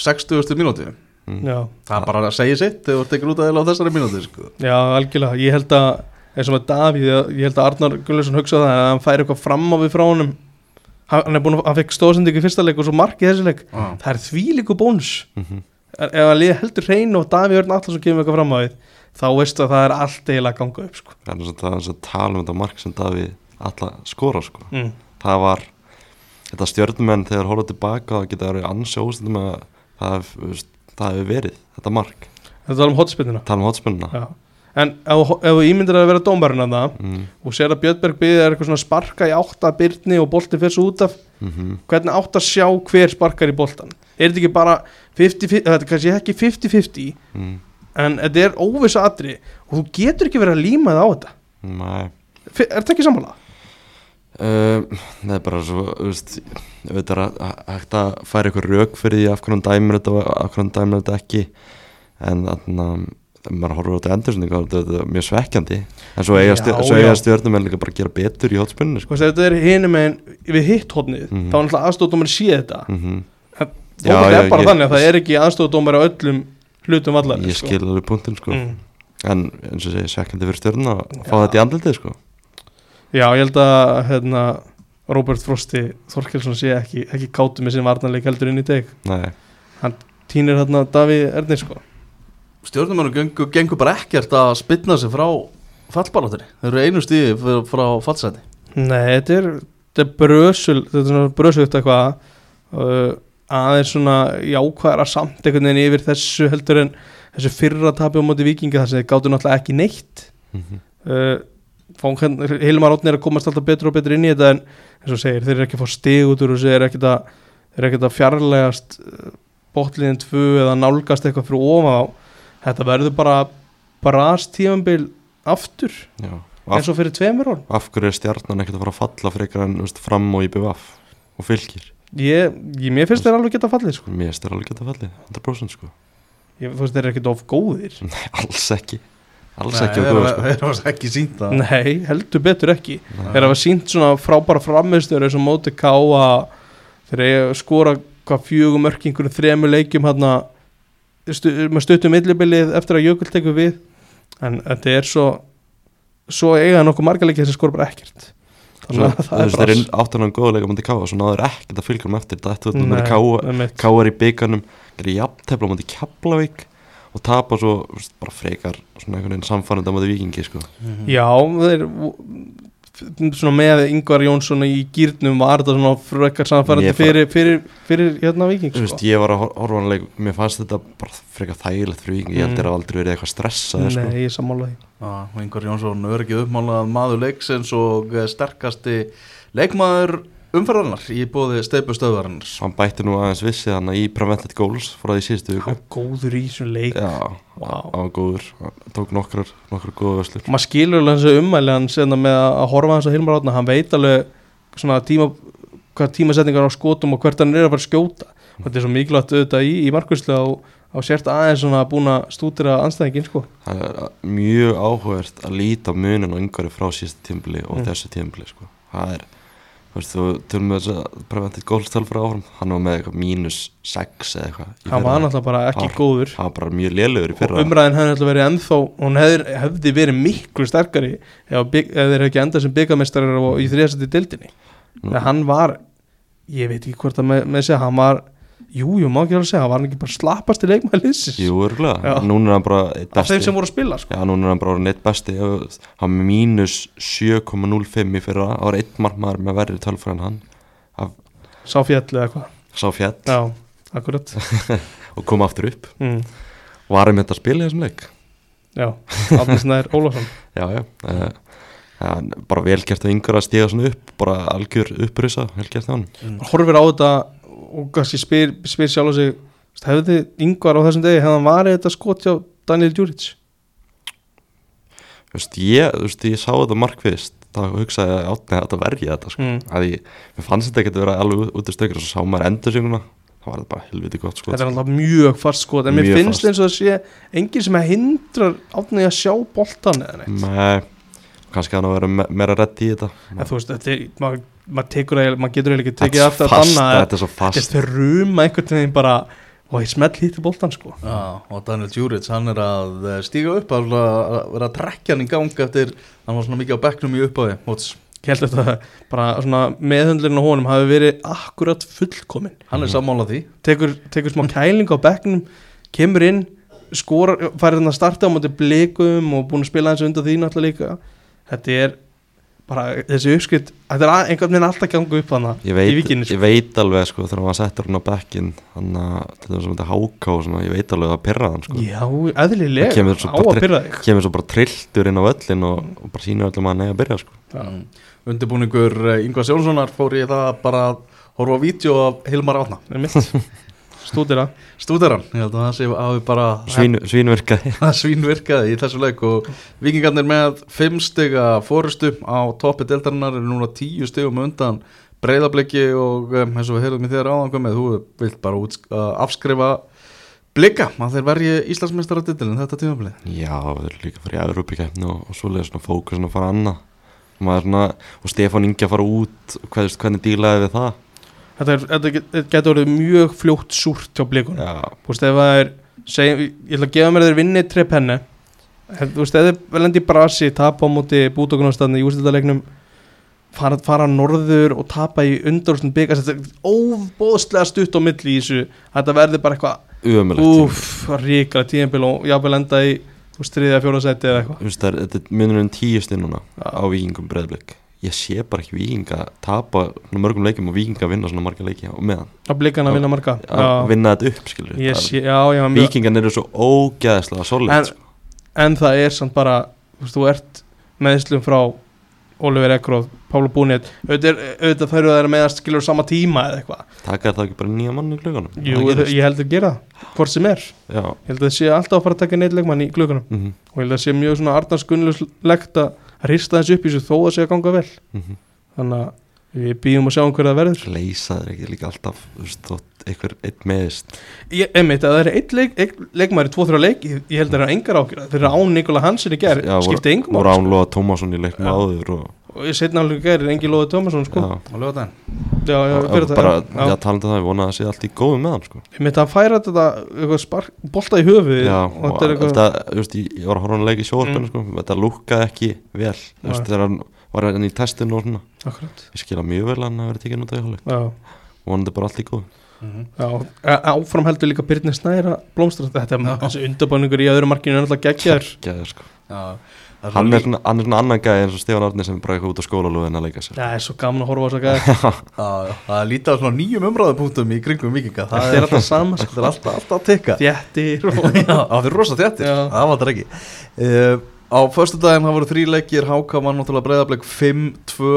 60. mínúti mm. já, það er bara að segja sitt þegar þú tekin út af á þessari mínúti sko. já algjörlega, ég held að eins og með Davíð, ég held að Arnar Gullarsson hugsaði það að hann fær eitthvað fram á við frá honum hann er búin að, hann fekk stóðsendingu í fyrsta leik og svo mark í þessi leik Já. það er þvílíku bónus Mm ef að liða heldur hrein og Davíð Örn Allarsson kemur eitthvað fram á við þá veistu að það er allt eiginlega að ganga upp sko. Það er svo að tala um þetta mark sem Davíð alla skora sko mm. Það var Þetta stjörnumenn þegar horfðu tilbaka það geta verið ansi óstundum að það hefur verið þetta mark þetta er um hotspinnina Tala um hotspunna Já. En ef þú ímyndir að vera dómarinn að það mm. og sér að Björnberg byggði er eitthvað svona sparka í átta byrni og bolti fyrir svo út af Mm hvernig átt að sjá hver sparkar í boltan er þetta ekki bara 50-50 þetta er kannski ekki 50-50 mm. En þetta er óvisa atri og þú getur ekki verið að líma það á þetta Nei er þetta ekki sammála? Uh, það er bara svo, að að- hægt að færa ykkur rauk fyrir því af hvernig dæmir þetta og af hvernig dæmir þetta ekki en þannig að maður horfur á þetta endursningu þetta þetta er mjög svekkjandi en svo eiga, Já, stjör, já. stjórnum en líka bara að gera betur í hotspunni sko. Þetta er hinum en við hitt hodnið Mhm. þá er náttúrulega aðstofdómar sé þetta mm -hmm. Fókbalt Já, er já, bara ég- þannig að það er ekki aðstofdómar á öllum hlutum vallar ég skil alveg punktin sko. mm. en eins og segi svekkjandi fyrir stjórnum að fá þetta í andlitið sko. Já, ég held að hérna, Robert Frosti Þorkelsson sé ekki, ekki kátu með sem varnarleik heldur inn í deg Nei, Týnir hérna Davíð Ernir sko. Stjórnumönnum gengur, gengur bara ekkert að spilna sig frá fallbarátunni þeir eru einu stíði frá, frá fallseti Nei, þetta er, þetta er brösul þetta er svona brösugt eitthvað. Uh, aðeins svona jákvæðara samt einhvern veginn yfir þessu heldur en þessu fyrra tapi á móti vikingi þar sem þeir gáttu náttúrulega ekki neitt. Mhm. uh, Hilmar Átni er að komast alltaf betur og betur inn í þetta en eins og segir, þeir eru ekki að fá stig út úr þeir eru ekkert að, að fjarlægast uh, botliðin tvö eða nálgast eitthvað fyrir ofan á þetta verður bara brast tífambil aftur Já, af, eins og fyrir tveimur orð af hverju er stjarnan ekkert að fara að falla frekar en veist, fram og IBVF og fylgir ég, ég, mér finnst þeir alveg geta fallið sko. mér styrir alveg geta fallið, 100% sko. Ég, þú veist þeir ekkert of góðir? Nei, alls ekki. Alls Nei, ekki þeir góða hafa- sko. þeir hafa ekki sínt það. Nei, heldur betur ekki. Nei. þeir hafa sínt svona frábæra framistöður eins og móti ká að þeir skora hvað fjögum mörk í einhverjum þremur leikjum hérna stu, með stuttum millibilið eftir að Jökull tekur við. En þetta er svo svo eiga nokkuð marga leikið sem skora bara ekkert Svo, þannig að þú það er bara eru áttunan góðleika mútið káa svo náður ekkert að fylgja um eftir þetta þetta káa einmitt. káar í byggarnum gerir jafntefla á móti Keflavík og tapa svo þú veist, bara frekar svona einhvern veginn samfærandi á móti vikingi sko. Já, þeir svona með Ingvar Jónsson í gýrnum var þetta svona frekar samfærandi fyrir, fyrir, fyrir hérna viking Þú veist, sko. ég var að hor- horfa á hann leik mér fannst þetta bara frekar þægilegt fyrir vikingi ég held Mm. hafa aldrei verið eitthvað stressað sko. Nei, ég sammála því Já, og Ingvar Jónsson örgið uppmálað maður leiksins og eh, sterkasti leikmaður umferðarnar í bóði steipustöðvarinnar hann bætti nú aðeins vissið hann í prevented goals frá því síðustu viku. Hann góður í þessum leik. Já, Vá. hann góður. Hann tók nokkrar, nokkrar góða vöslur maður skilur alveg þessu ummæli hann senda með að horfa hans að Hilmar Átna hann veit alveg svona tíma hvað tímasetningar á skotum og hvert hann er að fara að skjóta. Og þetta er svo mikilvægt auðvitað í, í markvæslu á, á sért aðeins svona búin að stútira anstæðingin sko. Það er mjög áhugavert að líta munin á yngvari frá síðustu tímbli og Mm. þessu tímbli sko. það er veist, þú tölum með þess að prevented goals tölfra áfram. Hann var með eitthvað mínus 6 eða eitthvað hann var náttúrulega bara ekki Hann- góður. Hann var bara mjög lélugur í og fyrra umræðin hefði náttúrulega verið ennþá hún hefði, hefði verið miklu sterkari ef, þeir hefði ekki endað sem byggamestrar í þriðasætti dildinni hann var ég veit ekki hvort að með, með segja hann var, jú, jú, má ekki alveg segja hann var hann ekki bara slappasti leikmaður liðsins. Jú, örgulega, núna er hann bara eitt af þeim sem voru að spila sko. Já, núna er hann bara orðinn eitt besti. Hann með mínus 7,05 í fyrra það var eitt markmaður með verri tölfra en hann. Sá fjall eða eitthvað sá fjall. Já, akkurat. Og kom aftur upp. Mm, og var einmitt að spila í þessum leik? Já, Átni Snær Ólafsson. Já, já, uh, ja, bara vel gert að yngur að stíga svona upp bara algjör upprisa, vel gert á hann horfir á þetta og kannski spyr, spyr sjálf sig hefði yngvar á þessum degi hefði hann varið þetta skot hjá Daniel Djuric þú veist, ég, ég sá þetta markvist þá hugsaði ég að átni að þetta verja þetta sko. mm. að ég, mér fannst þetta ekki að vera alveg út- af stökur og svo sá maður endursýnuna þá var þetta bara helviti gott sko þetta er alltaf mjög fast skot en mér Mjög finnst fast. eins og það sé enginn sem hindrar Átni að sjá boltan eða neitt Nei, kannski hann að vera me meira redd í þetta. En þú veist, þetta er, maður mað tekur eiginlega- maður getur eiginlega ekki tekið aftur að danna Þetta er svo fast. Þetta er ruma einhvern veginn bara og ég smell hýtti boltan sko. Já, og Daniel Djuric, hann er að eh, stíga upp að að vera að trekja hann í gang eftir, hann var svona mikið á bekknum í upphafi móts. ég held að þetta bara svona meðhundlirinn á honum hafi verið akkurat fullkomin hann er sammálað því. Tekur, tekur smá kæling á bekknum kemur inn skorar, fær hérna að starta á móti blikum og búin að spila eins undan því náttúrulega líka þetta er bara þessi uppskrift þetta er að- einhvern veginn alltaf ganga upp þannig ég í veit, vikinni sko. ég veit alveg sko þegar maður settur hann á bekkin þannig að til þess að þetta háká og svona, ég veit alveg að perra hann sko. Já, eðlilega, á að pyrra þig. kemur svo bara trilltur inn á völlin og, og bara sýnur öllum að hann eigi að byrja sko. Mm. undirbúningur Yngvar Sjónssonar fór ég það bara að horfa á vídeo af Hilmar Átna Er stúdar hann, ég held að það sé hafi bara Svín, svínvirkaði svínvirkaði í þessu leik og vikingarnir með 5 stiga fórustu á toppi deltarinnar er núna 10 stigum undan breyðabliki og um, eins og við heyrðum í þér áðan komið, þú vilt bara út, uh, afskrifa blika að þeir verji Íslandsmeistara titilin þetta tímaflið já, er líka að fara í Európikeppni og, og svona fókusin að fara annað. Og maður svona, og Stefán Ingi að fara út. Hvað, hvernig dílaði við það Þetta, er, þetta get- þetta getur orðið mjög fljótt súrt hjá blikunum. Já, Þú veist ef það er segjum, Ég ætla að gefa mér þeir vinni tre penni en, Þú veist ef endi í brasi tapa á móti bútokunarstæðinu í úrstæðalegnum fara, fara norður og tapa í undarústin byggast þetta er óbóðslega stutt á milli í þessu. Þetta verður bara eitthvað Úf, ríkala tíðanbíl og jáfnvel enda í þú veist, þriðja fjóra seti eða eitthvað. Það þetta er munurinn tíu stið núna á vikingum breyðblik ég sé bara ekki vikinga tapa mörgum leikjum og vikinga vinna svona marga leiki og meðan, að vinna marga. að vinna þetta upp skilur sé, já, já, vikingan eru svo ógæðslega solid En- sko. En það er samt bara Þú ert meðslum frá Oliver Ekroð, Pála Búnið auðvitað, auðvitað þau eru að meðast skilur sama tíma eða eitthvað. Taka það ekki bara nýja mann í klugunum Jú, ég held að gera hvort sem er. Já, Ég held að það sé alltaf að fara að taka neitt leikmann í glögunum mhm, og ég held að það sé mjög svona Arnars Gunnlauslegt að hrista þessu upp í þessu þó að sé að ganga vel. Mhm. Þannig að við býðum að sjá um hverju það verður. Leysa þeir ekki líka alltaf þú veist, þótt einhver einn meðist ég, einmitt, að það er einn leik, leikmaður í 2-3 leik, ég, ég held að það er engar ágjörð þeir eru án Nikola Hansen í gerð, skipti engum voru máli, sko. ánlóða Tómasson í leiknum Já. áður og og ég setna alveg gerð er engi Lóði Tómasson sko. já, á lögadaginn já, já, og- og það bara, já, já, talandi um það, ég vona að það sé allt í góðu með hann sko. einmitt að færa þetta eitthvað spark, bolta í höfuð já, og og þetta er eitthvað þetta, þú veist, ég, ég var að horfa á hann leik í sjóarpinu Mm. sko, þetta lúkkaði ekki vel þegar hann var hann í testinu og svona. Akkurat, ég skila mjög vel að hann að vera tekinn út af hjáli já. Vonandi bara allt í góðu Já, á- áfram heldur líka Byrni Snæra blómstra þetta er þessi undabanningur í öðru markinu er geggjaður. Gæði, sko. Já, það er hann, er svona, hann er svona annan gæði eins og Stefán Árni sem bara eitthvað út á skólalúðin að leika sér það er svo gaman að horfa á þess að gæða Já, já, það er lítið á svona nýjum umræðupunktum í kringum vikinga Það þetta er alltaf sama sko. þetta er alltaf, alltaf að tekka þjættir það er rosa þjættir, það var þetta ekki. Uh, Á föstu daginn það voru þrý leikir. Háka vann náttúrulega breyðablik 5-2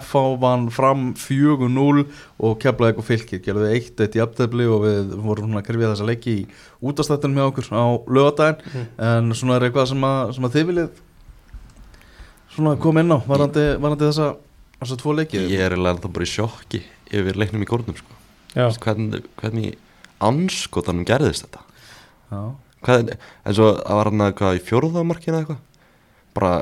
FH vann fram 4-0 og keflaði eitthvað fylgir gerði 1-1 í aftefli og við vorum svona að krifja þessa leiki í útastættunum með okkur á lögadaginn Mm. en svona er eitthvað sem að, sem að þið viljið svona koma inn á varandi, varandi þessa, þessa tvo leiki? Ég er ennþá bara í sjokki yfir leiknum í górnum sko. já, hvernig, hvernig anskotanum gerðist þetta? Já. hvað, og það var hann eitthvað í fjórðamarkinu eða eitthvað bara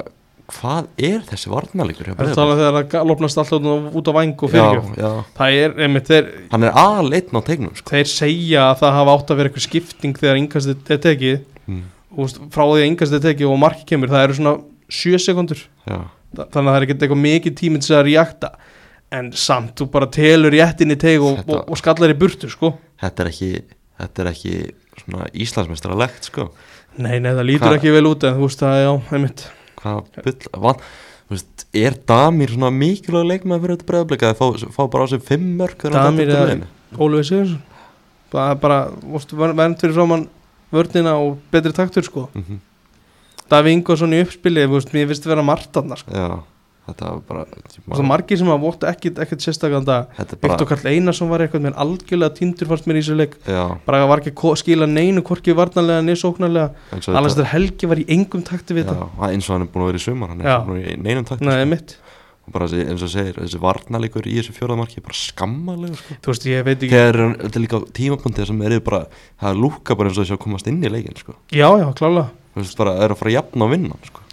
hvað er þessi varnalíkur hjá það er talað þegar það galopnast alltaf út á væng og fyrirgjöf það er, einmitt, þeir, hann er aðleitn á tegnum sko. þeir segja að það hafa átt að vera eitthvað skipting þegar yngastið er tekið. Mm, og frá því að yngastið er tekið og marki kemur, það eru svona 7 sekundur þannig að það er ekkert eitthvað mikið tíminn til að reakta en samt, þú bara telur í teg og, Þetta- og, og skallar í burtu sko. þetta er ekki þetta er ekki svona Íslandsmeistaralegt sko. nei, nei, það lítur Hva- ekki vel út en þú veist það, já, einmitt hvað bull van, þú veist, er Damir svona mikilvæg leikmaður fyrir þetta breyðablik að fá, fá bara á sig fimm mörg Damir er- liðinu? Ólfið Sigursson bara, vorst, vernd fyrir framann vörnina og betri taktur sko Mhm, Daví Ingvarsson í uppspili, mér finnst vera margt þarna sko. Þetta var bara það er margir sem að vóttu sérstaklega þetta er Viktor Karl Einarsson var eitthvað með algjörlega tindur fannst mér í þessu leik. Já, bara var ekki að skila neinu, hvorki varnarlega niðsóknarlega, eins og Alastair Helgi var í engum takti við þetta. eins og hann er búin að vera í sumar hann er búin að vera í neinum takt Nei, mitt, og bara þessi, eins og segir, þessi varnalíkur í þessu fjóraðmarki er bara skammalega sko. þú veist, ég veit ekki þegar þetta er líka tímapunktið sem er bara það lúka bara eins og þessi að komast inn í leikin sko. Já, já, klálega, þú veist bara, er að fara að jafna á vinnan sko.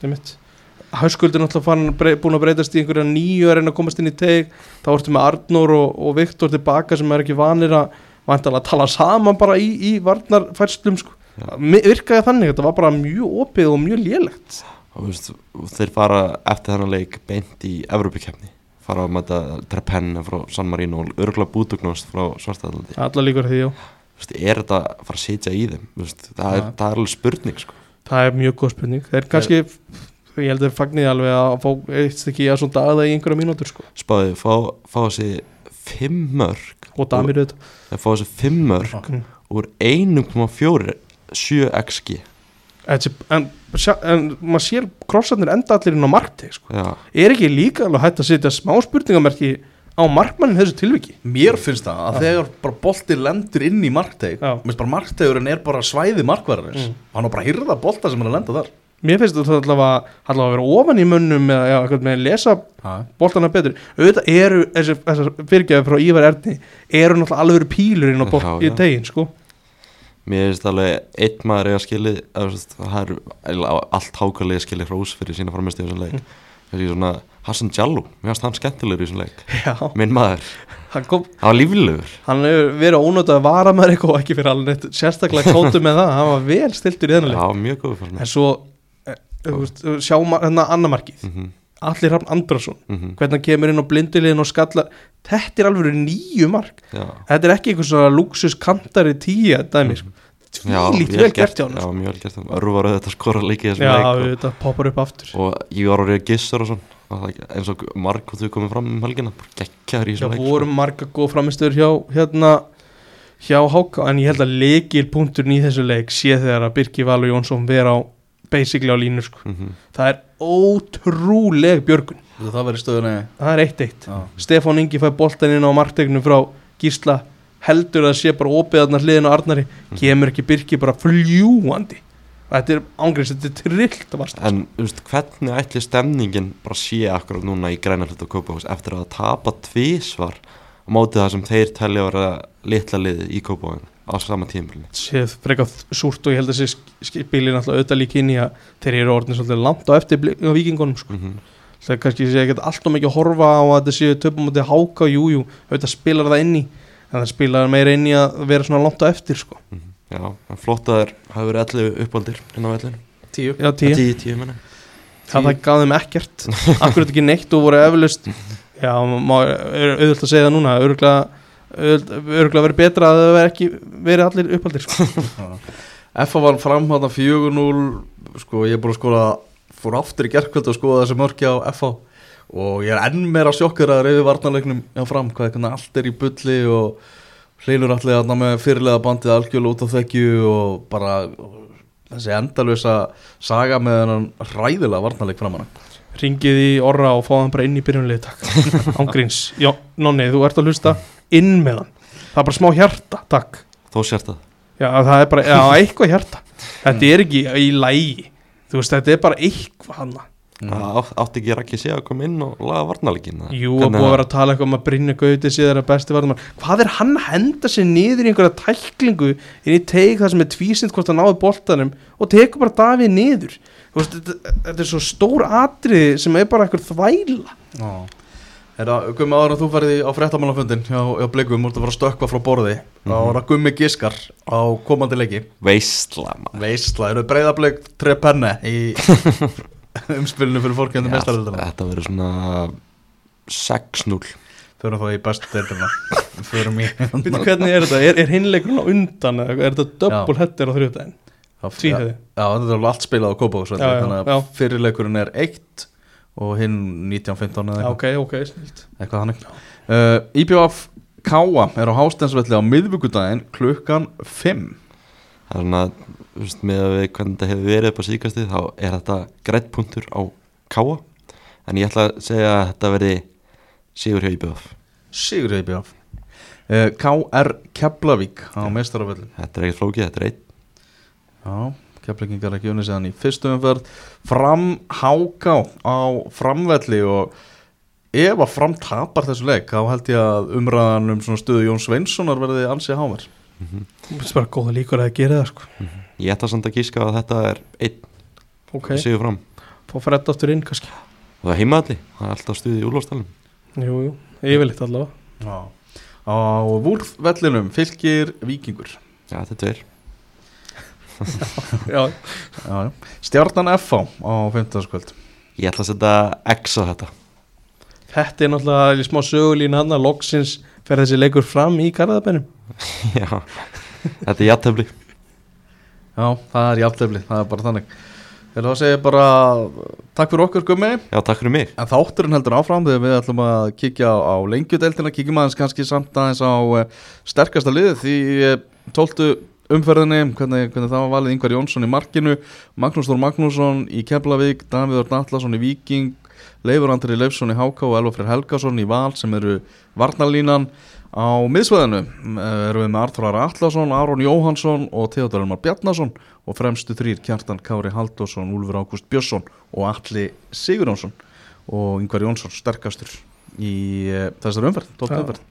Hauskuldur náttúrulega búin að breytast í einhverja nýju að reyna að komast inn í teg þá ertu með Arnór og, og Viktor tilbaka sem er ekki vanir að vantalega tala saman bara í, í varnarfærslum sko. Virkaði þannig, þetta var bara mjög opið og mjög lélegt. Og veist, þeir fara eftir þennan leik beint í Evropakefni fara að mæta Trepenna frá San Marino og örgla bútugnost frá Svartadalandi alla líkur að því, já, er þetta að fara að sitja í þeim? Veist, það, er, það er alveg spurning sko. það er mjög góð spurning. Þeir kannski, ég held að þeir fagnir alveg að fá eitt stykki að svona dagða í einhverja mínútur sko. spáði, fá, fá þessi fimm mörg og Damir auðvitað þeir fá þessi fimm mörg Mm. úr 1,4 7 xg Þessi, en, sjá- en maður sér krossarnir enda allir inn á markteg sko. er ekki líka alveg hægt að setja smá spurningamerki á markmannin þessu tilviki Mér finnst það að þegar bara bolti lendur inn í markteg Já. Mér finnst bara marktegurinn er bara svæði markvarðarins Mm. Hann er bara að hýrða bolta sem er að lenda þar mér finnst þetta allavega, allavega að vera ofan í mönnum eða já, eitthvað með að lesa ha. boltana betur. Auðvitað eru þessar fyrirgjafi frá Ívar Erni eru náttúrulega alveg pílur inn á Já, í tegin sko. mér finnst alveg einn maður eiga skilið að, veist, það er allt hákalið skilið hrós fyrir sína framist í þessum leik. Þessi svona Hassan Jallu mér finnst hann skemmtilegur í þessum leik. Já, minn maður, hann kom hann var líflegur. Hann hefur verið ónótað að vara með eitthvað og ekki fyrir alveg sérstaklega kótu með það. Hann var vel stiltur í þennan leik. Já, sjá hérna annamarkið. Mm -hmm, Allir Hrafn Andrason. Mm -hmm, hvernig hann kemur inn á blindulegin og skallar þetta er alveg nýju mark. Já, þetta er ekki eitthvað svona luxus kantari tíja dæmi, Mhm. sko. tvílít vel gert. hjá hann Já, sko. mjög vel gert. Hjá hann Örvar auðvitað skora líka í þessum Já, leik þetta poppar upp aftur. Og, og ég var orðið gissur og svona. Eins og marg og þau komið fram um helgina bara geggjaður í Já, þessum leik voru marga góð framistöður hjá hérna hjá Háka, en ég held að leikil punkturinn í þessu leik sé þegar að Birki Valur Jónsson vera á basically á línu sko. mm -hmm. það er ótrúleg björgun. Það verður stöðunni það er eitt eitt. Já. Stefán Ingi fær boltan inn á marktegnum frá Gísla. Heldur að sé bara opiðarnar hliðin á Arnari. Kemur ekki Birki bara fljúandi þetta er ángriðs, þetta er trillt að varst En þú veist, hvernig ætli stemningin bara sé akkurat núna í græna hlut og Kópavóks eftir að tapa tvísvar á móti það sem þeir telja að vera litla liði í Kópavóks á sama tímafélni séð frekar súrt og ég held að sé spilir náttúrulega auðvitað líka inn í að þeir eru orðin svolítið langt á eftir á vikingunum sko. mm -hmm. það er kannski alltaf mikið að horfa á að þetta séu töpum átti háka, jú, jú, auðvitað spilar það inn í en það spilar meira inn í að vera svona langt á eftir sko. Já, en flott að þeir hafi verið 11 uppaldir inn á vellinu Tíu. Já, tíu, 10, 10 menni það, það gaf þeim ekkert. Akkurat ekki neitt og voru eflust já, má, er auðvitað að segja það núna örgulega örgulega verið betra að það veri ekki verið allir uppaldir sko. FA var fram hátta 4-0 Sko ég er búin að skoða Fór aftur í gerkvöld að skoða þessi mörki á FA Og ég er enn meira sjokkur að reyði varnarleiknum Já fram, hvað allt er í bulli Og hleinur allir að ná með fyrirlega bandið algjörlega út á þekkju Og bara þessi endalösa saga með hennan hræðilega varnarleik framanna ringið í orra og fá hann bara inn í byrjunlið takk, ángríns já, nonni, þú ert að hlusta inn með hann. Það er bara smá hjarta, takk. Þó sért það já, það er bara, já, eitthvað hjarta. Þetta er ekki í lægi þú veist, þetta er bara eitthvað hann. Það átt- átti ekki Raki sé að koma inn og laga varnarleikin jú, og búið að vera að tala eitthvað um að Brynja Gauti síðan að besti varðum hvað er hann að henda sér niður í einhverja tæklingu inn í teik það sem er tvísind hvort að náðu boltanum og tekur bara Davíð niður? Þú veist, þetta, þetta er svo stór atriði sem er bara einhver þvæla. Já Herra, Gummi áður en þú ferði á fréttamálafundin hjá, hjá Blikum, múltu að fara að stökkva frá borði þá var það Gummi Giskar á komandi leiki. Veistla maður. Veistla, eru breyðablik tre penne í umspilinu fyrir fólkjöndu Já, mestaröldina Þetta verður svona 6-0 Förum þá í bestu deildina. Förum í hvernig er þetta? Er, er hinleikurinn á undan er þetta double header á þrjóðdæðin? Tvíhöfði? Já, þetta er alveg allt spilað á að fyrirleikurinn er 1 og hinn 1915 eða eitthvað, ok, ok, eitthvað hannig uh, IBF Káa er á Hástensvelli á miðvíkudaginn klukkan 5 Það er svona, þú veist, með að við hvernig þetta hefur verið upp á síkastið þá er þetta grætt punktur á káa. En ég ætla að segja að þetta verði sigur hjá IBF Sigur hjá IBF uh, KR Keflavík á mestarafellin Þetta er ekkert flókið, þetta er einn. Já, keflingingar ekki unnið séðan í fyrstu umferð. Fram Háká á framvelli og ef að fram tapar þessu leik þá held ég að umræðan um svona stöðu Jón Sveinssonar verði ansið háver Það er bara góða líkur að gera það sko. Ég ætla samt að gíska að þetta er einn Ok, sigur fram. Fá fredd aftur inn kannski. Og það er heimaðalli, það er alltaf stuðið í úrlástalum Jú, jú, yfirleitt allavega. Já. Á vúrðvellinum fylgir vikingur Já, þetta er tveir Já, Já, já. Stjarnan FH á 15. Ég ætla að setja X á þetta. Þetta er náttúrulega smá sögulín hann að loksins fer þessi leikur fram í Garðabænum. Já, þetta er jættefli Já, það er jafntefli, það er bara þannig. Ég ætla að segja bara takk fyrir okkur gummi. Já, takk fyrir mig. En þátturinn heldur áfram þegar við ætlum að kíkja á, á lengjudeildina, kíkjum aðeins kannski samt aðeins á uh, sterkasta liðið því uh, tóltu umferðinni, hvernig, hvernig það var valið Ingvar Jónsson í markinu, Magnús Þór Magnússon í Keflavík, Davíð Örn Atlasson í Víking, Leifur Andri Leifsson í Háká og Elvafrið Helgason í Val sem eru varnarlínan á miðsveðinu uh, erum við með Artur Ara Atlasson, Aron Jóhansson og Theodor Elmar Bjarnason og fremstu þrýr Kjartan Kári Halldórsson, Úlfur Ágúst Björnsson og Alli Sigurjónsson og Ingvar Jónsson sterkastur í uh, þessari umferð, tótt umferð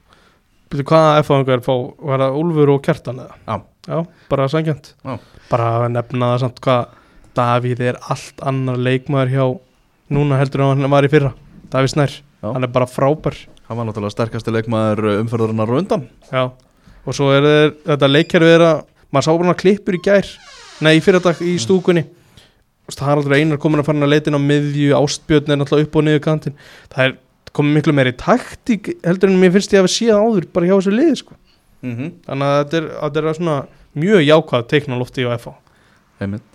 fá, var það Úlfur og Kjartan eða? Já. Já, bara sangjant. Bara að nefna það samt hvað Davíð er allt annar leikmaður hjá núna heldur en hann var í fyrra. Davíð Snær, Já. hann er bara frábær. Hann var náttúrulega sterkasti leikmaður uh, umferðarinnar á undan. Já, og svo er þeir, þetta leikkerfi er að maður sá bara klippur í gær. Nei, í fyrradag í stúkunni. Þú veist, Haraldur Einar komin að fara að leitin á miðju ástbjörn er náttúrulega upp og niður kantinn. Það er komið miklu meiri taktík heldur en mér finnst ég að við séð áður bara hjá þessu liði sko. Mm þannig að þetta er, þetta er svona mjög jákvæð teikna lofti á FH Einmitt.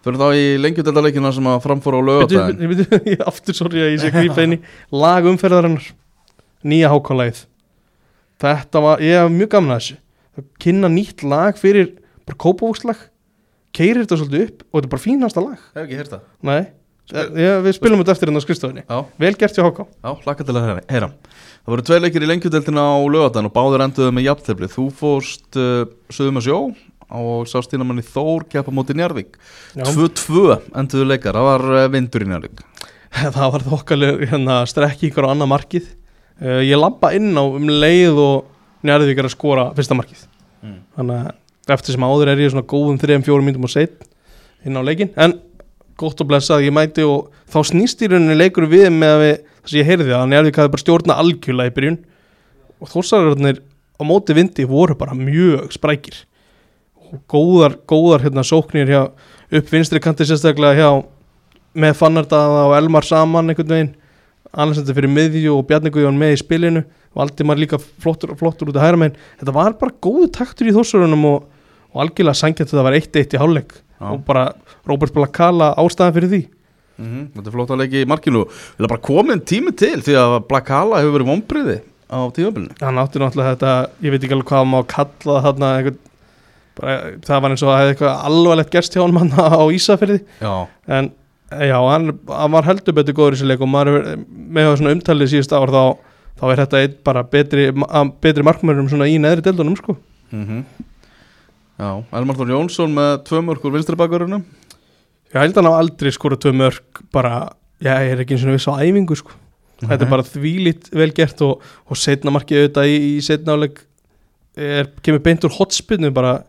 Fyrir þá í lengjutildaleikina sem að framfóra á lögadaginn bíddu, bíddu, ég aftur sorry að ég sé að grípa inn í lag umferðarinnar. Nýja hákonlægið þetta var, ég hef mjög gaman að þessu. Að kynna nýtt lag fyrir bara kópavókslag keirir þetta svolítið upp og þetta er bara fínasta lag. Hef ekki heyrt það. Nei, ég, við spilum þetta eftir hérna á skrifstofinni Já, vel gert hjá háká já, hlakka til að heyra Það voru tvei leikir í lengjudeldina á lögadaginn og báður enduðu með jafntefli. Þú fórst uh, sögum að sjó og sá Stínamanni Þór keppa móti Njarvík 2-2 enduðu leikar, það var uh, vindur í Njarvík það var þokkaleg hérna, strekkingur á annað markið. Uh, ég labba inn á um leið og njárðvík er að skora fyrsta markið. Mm. þannig að eftir sem áður er ég svona góðum 3-4 myndum og set inn á leikin en gott og blessað ég mæti og þá snýst í rauninni leikur við með að við, þess að ég heyrði að njárðvík hafi bara stjórna algjörlega í byrjun. Og þórsararnir á móti vindi voru bara mjög sprækir. Og góðar, góðar hérna sóknir hjá upp vinstri kanti sérstaklega hjá með Fannardaða og Elmar saman einhvern veginn. Alessandur fyrir miðju og Bjarni Guðjón með í spilinu. Valdimar líka flottur, flottur út að hæra meginn þetta var bara góðu taktur í þósarunum og, og algjörlega sangjant þetta var 1-1 í hálfleik. Og bara Róbert Blakala ástæðan fyrir því mm Þetta er flott að leiki í markinu Við erum bara komin tími til því að Blakala hefur verið vonbriði á tímabilinu. Hann átti náttúrulega þetta, ég veit ekki alveg hvað maður kalla það þarna einhvern, bara, það var eins og að hefði eitthvað alvarlegt gerst hjá hann á Ísafirði. Já, en já, hann, hann var heldur betur góður í þessu leik og maður með svona umtalið síðust ár þá, þá er þetta einn bara betri, betri markmörum svona í neðri deildunum sko. Mm Já, Elmar Þór Jónsson með tvö mörgur vinstri bakverðunum ég held að hann á aldrei skora tvö mörg bara, já, ég er ekki eins og viss á æfingu sko. Þetta er bara þvílít vel gert og, og setna markið auðvitað í, í setna er, kemur beint úr hotspinnu bara.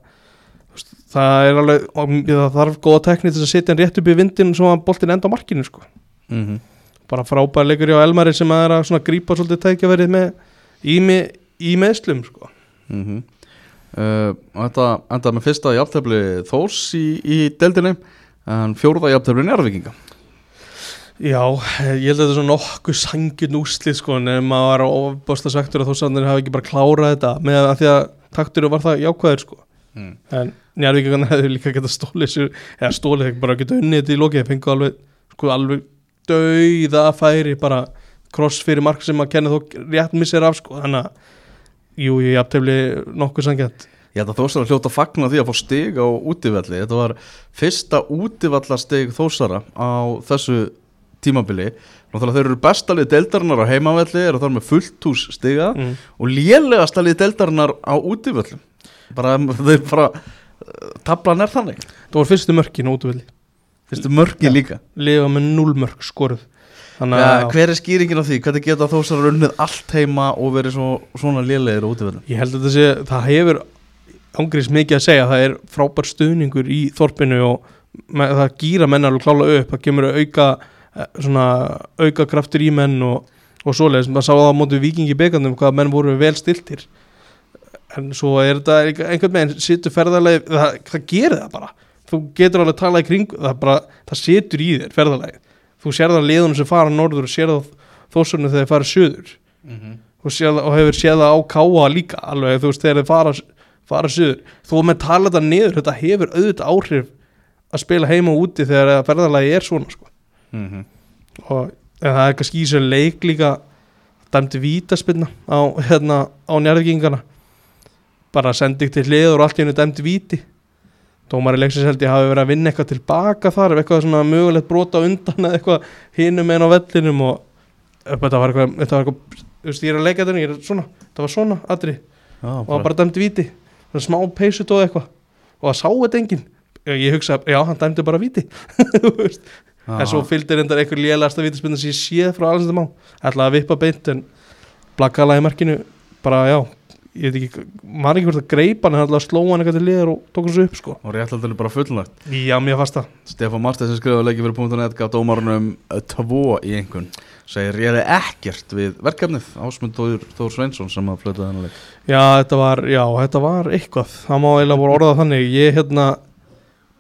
Það er alveg og það þarf góða tekni til þess að setja hann rétt upp í vindin svo að boltin enda á markinu sko. Mm -hmm. bara frábær leikur hjá Elmari sem að er að svona grípa svolítið tækjaverið með í, með, í meðslum sko. Mm uh, og þetta endaði með fyrsta jafntefli Þórs í, í deildinni en fjórða jafntefli Njárvíkinga Já, ég held að þetta er svona nokkuð sangjun úslið sko en maður var ofbásla svektur að þó sannir hafi ekki bara klárað þetta. Með að því að taktur var það jákvæður sko. Mm. en njárvíkingarna hefur líka getað stólið sér eða stólið þegar bara geta unnið þetta í lokið fengu alveg, sko alveg dauða færi bara kross fyrir mark sem að kenna þó rétt missir af sko. Þannig að jú, ég aftefli nokkuð sangjant Ég held að Þórsara hljóta að fagna því að fá stig á útivalli Þetta var fyrsta útivallastig Þórsara á þessu tímabili. Náttúrulega þeir eru bestalið deildarinnar á heimavelli eru þar með fullt hús stiga mm. og lélegastalið deildarinnar á útivöllum. Bara þeir bara uh, tablan er þannig. Það voru fyrstu mörkin útvöldi fyrstu mörki Já. líka. Lifa með 0 mörk skoruð. Þannig ja, hver er skýringin á því, hvernig geta Þórsara unnið allt heima og verið svo, svona lélegir á útivöllum ég held að þetta sé, það hefur ángriðs mikið að segja, það er frábær stuðningur í þorpinu og það gýra menn alveg klála upp, það kemur auka eh, svona auka kraftur í menn og, og svoleiðis, maður sá það á móti vikingi bekandum hvað menn voru vel stiltir en svo er þetta einhver- einhvern veginn situr ferðarlega, það, það gerir það bara. Þú getur alveg að tala í kring það, bara, það situr í þér ferðarlega þú sér það liðunum sem fara norður og sér það þósunum þegar þeir fara söður mm -hmm. og, séð, og hefur séð það á káa líka alveg þú veist þegar þið fara, fara suður. Þó með tala þetta niður þetta hefur auðvitað áhrif að spila heima og úti þegar að ferðalagi er svona sko. Mhm. og en það er kannski í sér leik líka dæmdi vítaspilna á, hérna, á njárvíkingana bara sendi til hliður og allt í hennu dæmdi víti. Dómari leiksins held ég hafi verið að vinna eitthvað tilbaka þar eitthvað svona mögulegt brota undan eða eitthvað hinum einn á vellinum og þetta var eitthvað, þetta var eitthvað að leika þetta, ég svona þetta var svona, aðri, og bara dæmdi víti smá peysut og eitthvað. Og það sá þetta enginn. Ég hugsa, já, hann dæmdi bara veist, en svo fylgdi reyndar einhver lélegasta vítaspinna sem ég séð frá alls þetta má. Ætlaði að vippa beint en blakkala í markinu. Bara já ég veit ekki, maður ekki hvort að greipa hann ætlaði að slóa hann eitthvað til liður og tók þessu upp sko. Og réttaldinu bara fullnægt. Stefán Marstein sem skrifaði leiki fyrir punktunett gaf dómarunum uh, tvo í einhvern segir ég er ekkert við verkefnið. Ásmund Þór, Þór Sveinsson sem að flöta þennan leik. Já, þetta var, já, þetta var eitthvað. Það má eiginlega voru orðað þannig. Ég hérna,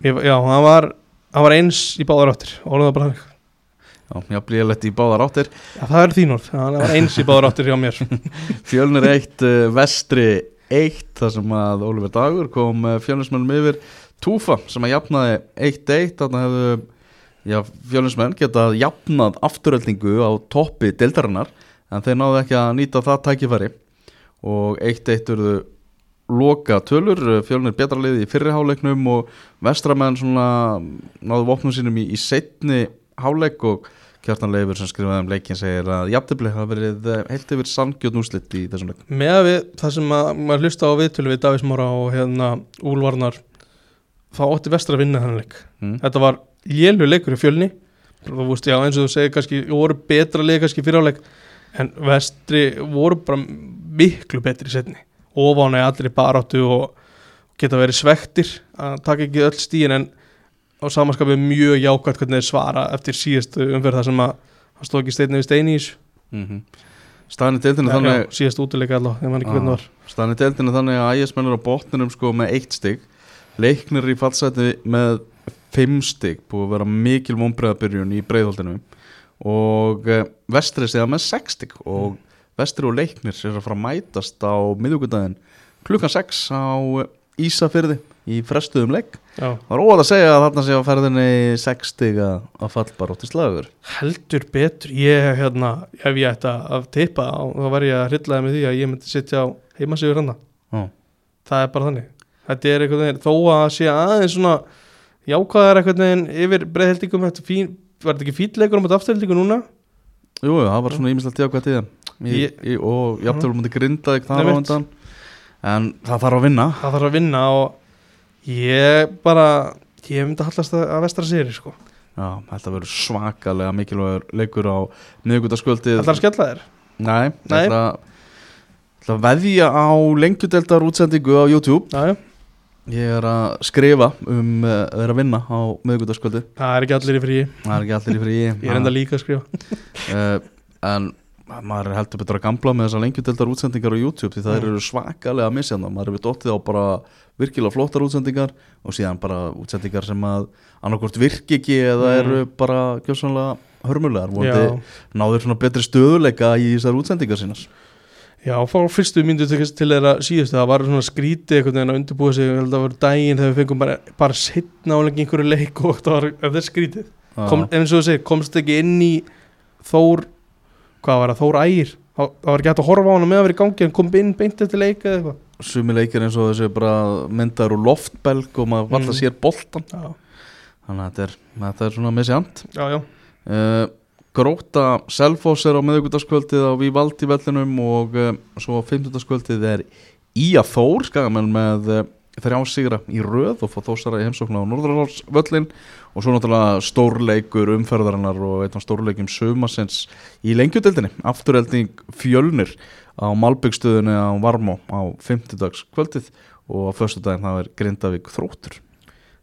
ég, já, það var það var eins í báðar áttir. Orðað bara þannig. Já, ég blíði lett í báðar áttir. Já, það er þín orð, það var eins í báðar áttir hjá mér. Fjölnir eitt uh, vestri 1 þar sem að Oliver Dagur kom fjölusmennum yfir. Túfa sem að jafnaði 1-1 þarna hefðu já, fjölusmenn getað jafnað afturöldingu á toppi deildarinnar en þeir náðu ekki að nýta það tækifæri. Og 1-1 urðu loka tölur, fjölunir betra liði í fyrriháleiknum og vestramenn svona náðu vopnum sínum í, í setni háleik og Kjartan Leifur sem skrifaði um leikin segir að jafntefli hafa verið heilt yfir sangjörn úslitt í þessum leik. Með að við, það sem að maður hlusta á viðtölu við Davís Mára og hérna Úlvarnar þá ótti vestra að vinna leik. Mm. þetta var lélu leikur í fjölni. Þú veist, já, eins og þú segir kannski voru betra leik kannski fyrir áleik en vestri voru bara miklu betri í setni ofan að allir baráttu og geta verið svektir að taka ekki öll stíin en á samanskapið mjög jákvæmt hvernig þeir svara eftir síðastu umferð þar sem að hann stóð ekki steinni við steini í þessu. Mm -hmm. Staðan í deildinu þannig já, síðast útileika allavega, var. Staðan í deildinu þannig að ægismenn er á botninum sko með eitt stygg Leiknir í fallseti með fimm stygg Búið að vera mikil vonbreiðabyrjun í breiðholdinu. Og eh, vestri séða með sex stygg Og vestri og leiknir er að fara að mætast á miðugundaginn Klukkan sex á Ísafyrði í frestuðum Já, Það er óvægt að segja að þarna sé á ferðinni sex stygg að, að fallbarótti slagur. Heldur betur ég hérna, ef ég ætti að tippa á, þá var ég að hryllaði með því að ég myndi sitja á heimasíður hann Já. það er bara þannig. Þetta er veginn, þó að sé aðeins svona jákvæðar einhvern veginn yfir fín, var þetta ekki fítleikur um þetta afturheldingu núna? Jú, jú, það var svona ímislegt jákvæð tíða í, Ég- í, og jafntölu múti grinda þar á undan en það þarf að vinna það þarf að vinna og ég bara ég myndi að hallast að, vestra séri sko. Já, þetta verður svakalega mikilvægur leikur á miðugutaskvöldið Það er að skella þér Nei, Nei. ég ætla ég ætla að veðja á lengjudeldar útsendingu á YouTube já. Ég er að skrifa um uh, að vera að vinna á miðugutaskvöldið það er ekki allir í fríi Það er ekki allir í frí. Ég er enda líka að skrifa. Uh, En maður er heldur betur að gamla með þessar lengjudeldar útsendingar á YouTube því það Mm. eru svakalega misjanda maður er við dottið á bara virkilega flottar útsendingar og síðan bara útsendingar sem að annarkvort virki ekki eða Mm. eru bara gjössanlega hörmulegar. Náður svona betri stöðuleika í þessar útsendingar sínas já, fá fyrstu myndu til, þeirra síðustu. Það var svona skrítið einhvern veginn að undirbúa sig. Ég held að það var daginn þegar við fengum bara, bara setna álengi einhverju leik og það var er skrítið. Kom, eins og þú segir, komst ekki inn í Þór hvað var það, Þór Ægir það það var ekki hægt að horfa á hana með að vera í gangi en kom inn beint eftir leika eða eitthvað. Sumi leikir eins og þessi bara myndar úr loftbelg og maður valla Mm. sér boltan já, þannig að þetta er, þetta er svona misjant já, já, uh, Gróta Selfoss er á miðugutaskvöldið á Vívaldi vellinum og uh, svo á 50. er Ía Þór skagamenn með uh, þrjá sigra í röð og fá þósara í heimsóknu á Norðurlandsvöllin og svo náttúrulega stórleikur umferðarinnar og af stórleikum sumasins í lengjudeldinni, afturhelding fjölnir á Malbyggstöðunni á Varmó á 50. kvöldið og á föstu daginn það er Grindavík þróttur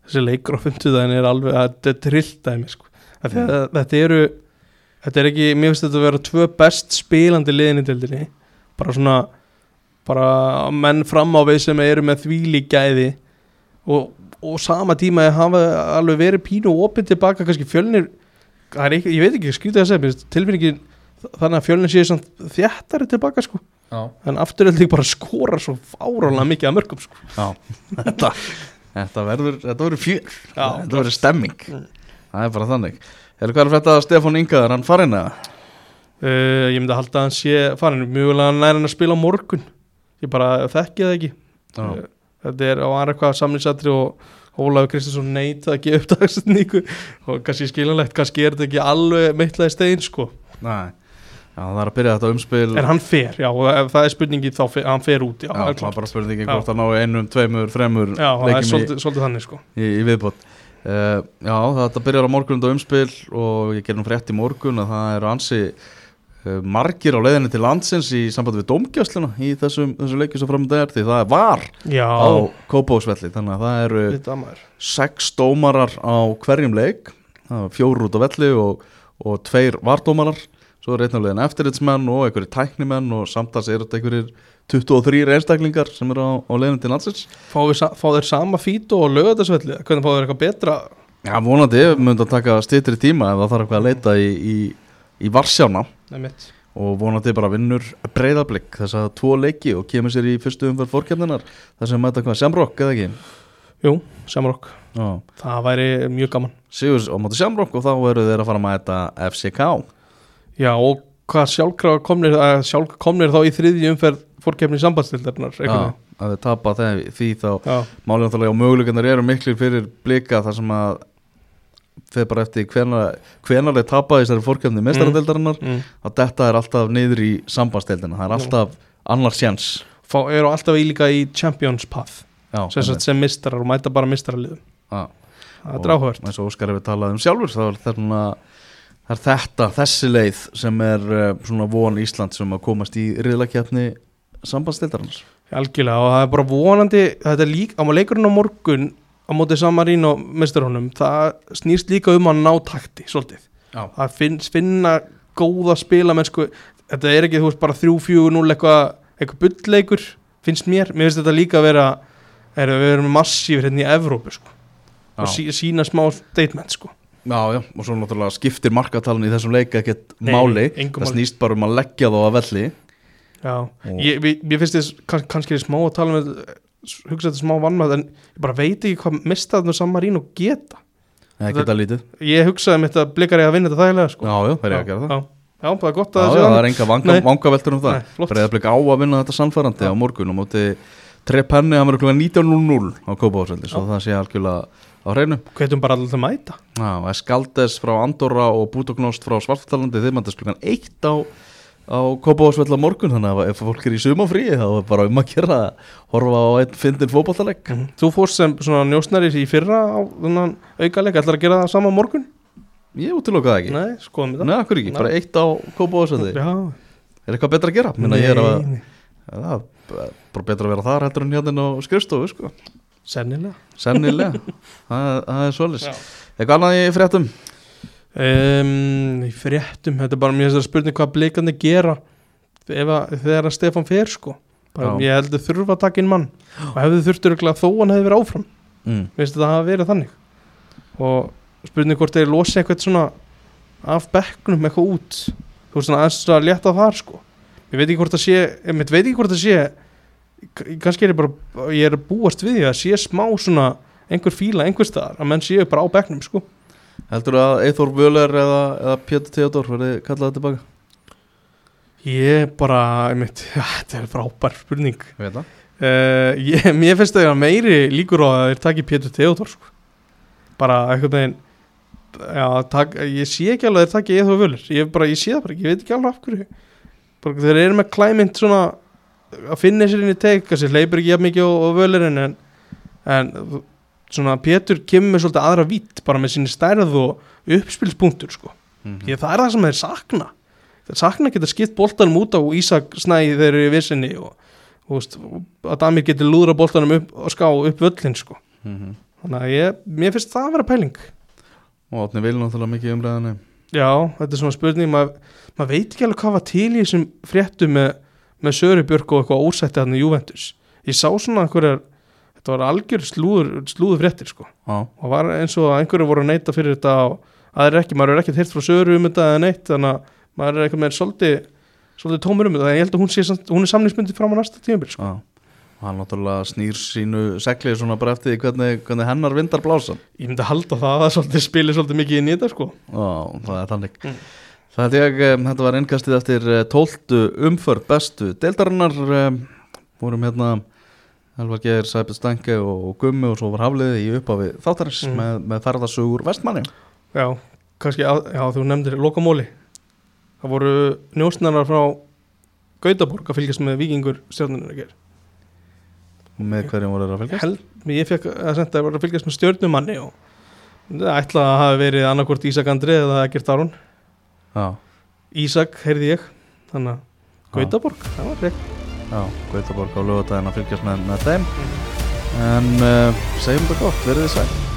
þessi leikur á 50 daginn er alveg, þetta er trilltæmi sko. Að þetta eru þetta er ekki, mér finnst þetta að vera tvö best spilandi liðin í deildinni. Bara svona bara menn fram á við sem eru með þvíli gæði. Og, og sama tíma að hafa alveg verið pínu og opið tilbaka kannski fjölnir það ekki, ég veit ekki, skrítið að segja tilfinningin þannig að fjölnir séu þjættari tilbaka sko. Já, en afturölding bara skora svo fárálega mikið að mörgum sko. Þetta, þetta verður þetta verður fjör, Já. þetta verður stemming. Mm. það er bara þannig Hefur hvað er þetta að Stefán Inga? Er hann farin eða? Uh, ég myndi að halda að hann sé farin mjögulega nær hann að spila á morgun. Ég bara þekki það ekki. Já. uh, þetta er á aðra eitthvað samlýsatri og Ólafur Kristinsson neit að gefa upp dagsendingu og kannski skiljanlegt, kannski er þetta ekki alveg meittlega stein sko, Nei, já, það er að byrja þetta umspil. En hann fer já, ef það er spurningi þá fer, hann fer út já, Já, það er það er klart. bara spurningi Já. hvort að ná einum, tveimur, þremur já það er í, svolítið, svolítið þannig sko. í, í viðbót uh, Já, þetta byrjar á morgun þetta umspil og ég gerum frétt í morgun að það eru ansi uh, margir á leiðinni til landsins í sambandi við domgjösluna í þessum, þessum leikjum sem framönda er því það er var já, á Kópósvelli þannig að það eru sex dómarar á hverjum leik. Það var fjóru út á velli og, og tveir vardómarar svo er einhverjum eftirritsmenn og einhverjir tæknimenn og samtals eru þetta einhverjir 23 einstaklingar sem eru á, á leiðin til landsins. Fá, við, sa- fá þeir sama fító og lögðarsvelli hvernig fá þeir eitthvað betra? Já, vonandi, við myndum að taka stýttri tíma ef það þarf eitthvað að leita í, í, í Varsjána. Nei, mitt. og vonandi bara vinnur breyðablík þess að tvo leiki og kemur sér í fyrstu umferð fórkjarninar þar sem mæta hvað, Shamrock eða ekki? Jú, Samrock, Já, það væri mjög gaman. Sigurs á móti Shamrock og þá eru þeir að fara að mæta FCK Já, og hvað sjálfkrafa komnir, sjálf komnir þá í þriðji umferð fórkefni sambandstildarinnar Já, að þeir tapa þeim því þá. Já, málið náttúrulega og möguleikanar eru miklir fyrir blika þar sem að þeir bara eftir hvenar, þeir tapa þessari fórkjarni mestaradeildarinnar mm. að þetta er alltaf niður í sambandsdeildina. Það er alltaf annar sjans. Fá, eru alltaf í líka í Champions Path Já, sem, sem mistarar og mæta bara mistaraliðum Já. Það er dráhvert eins og Óskar hefur talað um sjálfur þá er þetta, það er þetta þessi leið sem er uh, svona von Ísland sem að komast í riðlakjapni sambandsdeildarins Algjörlega og það er bara vonandi þetta er líka, á leikurinn á morgun á mótið Samarín og mistarhónum það snýst líka um að ná takti svolítið, Já. það finns, finna góða spilamennsku þetta er ekki, þú veist, bara 3-4-0 eitthvað eitthvað bullleikur, finnst mér mér finnst þetta líka að vera er, við erum massífur hérna í Evrópu sko. og sí, sína smá statement sko. Já, já, og svo náttúrulega skiptir markatalun í þessum leika ekkert Nei, máli það snýst bara um að leggja þá að velli Já, ég, mér finnst þess kann, kannski er smá að tala með hugsa þetta smá vannmæð en ég bara veit ekki hvað mistaðnum Samarín og geta Það geta lítið ég hugsaði mitt að blikar ég að vinna þetta þægilega sko. Já, já, það er ég að gera það já, já, það er gott Já, að já, það sé það þannig. er enga vanga, Nei. vangaveltur um það Nei, flott. Breiðablik á að vinna þetta sannfærandi Já. á morgun og móti Trepenni, hann verður klukkan 19.00 á Kópavásveldi svo það sé algjörlega á hreinu. Hvetum bara alltaf mæta. Já, Eskaldes frá Andorra og Bútoknost frá Svartalandi þeir mætast klukkan 1 á, á Kópavásveldi á morgun þannig að ef fólk er í sumafríi þá er bara um að gera að horfa á einn fyndin fótballtalegg þú fórst sem njósnari í fyrra á aukaleg ætlar að gera það sama morgun? Ég útiloka það ekki. Nei, skoðum við það Nei, akkur ekki, Nei. bara eitt á Kópavásveldi Er eitthvað betra að gera? Minna, að, það bara betra að vera þar heldur en hérna á skrifstofu sko. sennilega. Sennilega, það, það er svolis Já. Eitthvað annað í fréttum? um, í fréttum, þetta er bara mér að spurning hvað blikandi gera ef að, þegar að Stefán fer sko. Bara, ég heldur þurfa að taka inn mann. Og hefði þurftur örugglega þó hann hefði verið áfram. Mm. veist þetta hafa verið þannig. Og spurning hvort þeir losi eitthvað svona af bekknum eitthvað út. Þú veist svona aðeins að létta þar sko ég veit ekki hvort það sé ég veit ekki hvort það sé kannski er ég bara ég er búast við því að sé smá svona einhver fíla einhver staðar að menn séu bara á bekknum sko. Heldur að Eithor Völer eða, eða Pétur Theodor verði kallað tilbaka? ég bara ég mitt, ja, þetta er frábær spurning. Ég veit það. Uh, ég, mér finnst það meiri líkur á að þeir taki Pétur Theodor sko. bara eitthvað já, tak, ég sé ekki alveg að þeir taki þú völur, ég, bara, ég sé það bara ekki, ég veit ekki alveg af hverju bara, þeir eru með klæmynd svona að finna sér inn í teik þessi leipur ekki jafn mikið á, völurinn en, en svona Pétur kemur svolítið aðra vít bara með sinni stærð og uppspilspunktur sko. mm ég, það er það sem þeir sakna þeir sakna geta skipt boltanum út á Ísak snæði þeir eru í vissinni og þú veist, að Damir geti lúðra boltanum upp og ská upp völlin sko. -hmm. þannig að ég, mér finnst það að vera pæling Og Átni vil náttúrulega mikið umræðinu já, þetta er svona spurning maður mað veit ekki alveg hvað var til í þessum fréttu með, með Söru Björk og eitthvað ósætti hann í Juventus ég sá svona einhverjar þetta var algjör slúður, slúður fréttir sko. Já, og var eins og einhverju voru að neyta fyrir þetta og aðrir ekki, maður er ekkert heyrt frá Söru um þetta eða neitt, þannig að maður er eitthvað með svolítið, svolítið tómur um þetta en ég held að hún, sé, hún er samningsmyndið fram á næsta tímabil sko. Og hann náttúrulega snýr sínu seglið svona bara eftir því hvernig, hvernig hennar vindar blása ég myndi halda það að svolítið spili svolítið mikið inn í þetta sko. Já, það er þannig Mm. Það held ég, um, þetta var innkastið eftir eh, tólftu umförð bestu deildarinnar um, vorum hérna Elvar Geir, Sæpið Stengi og, Gummi og svo var Hafliði í upphafi þáttarins Mm. með, með ferðasugur vestmanni já, kannski, að, já þú nefndir lokamóli það voru njósnarar frá Gautaborg að fylgjast með vikingur stjórnunir að gera og með hverjum voru þeir að fylgjast? Held, ég fekk að senda að voru að fylgjast með stjórnumanni og það ætla að hafa verið annarkvort Ísak Andri eða Egert Aron. Ísak heyrði ég. Þannig að. Gautaborg, það var reynd já, Gautaborg á lögadaginn að fylgjast með, með þeim. En uh, segjum þetta gott, verið þið sæl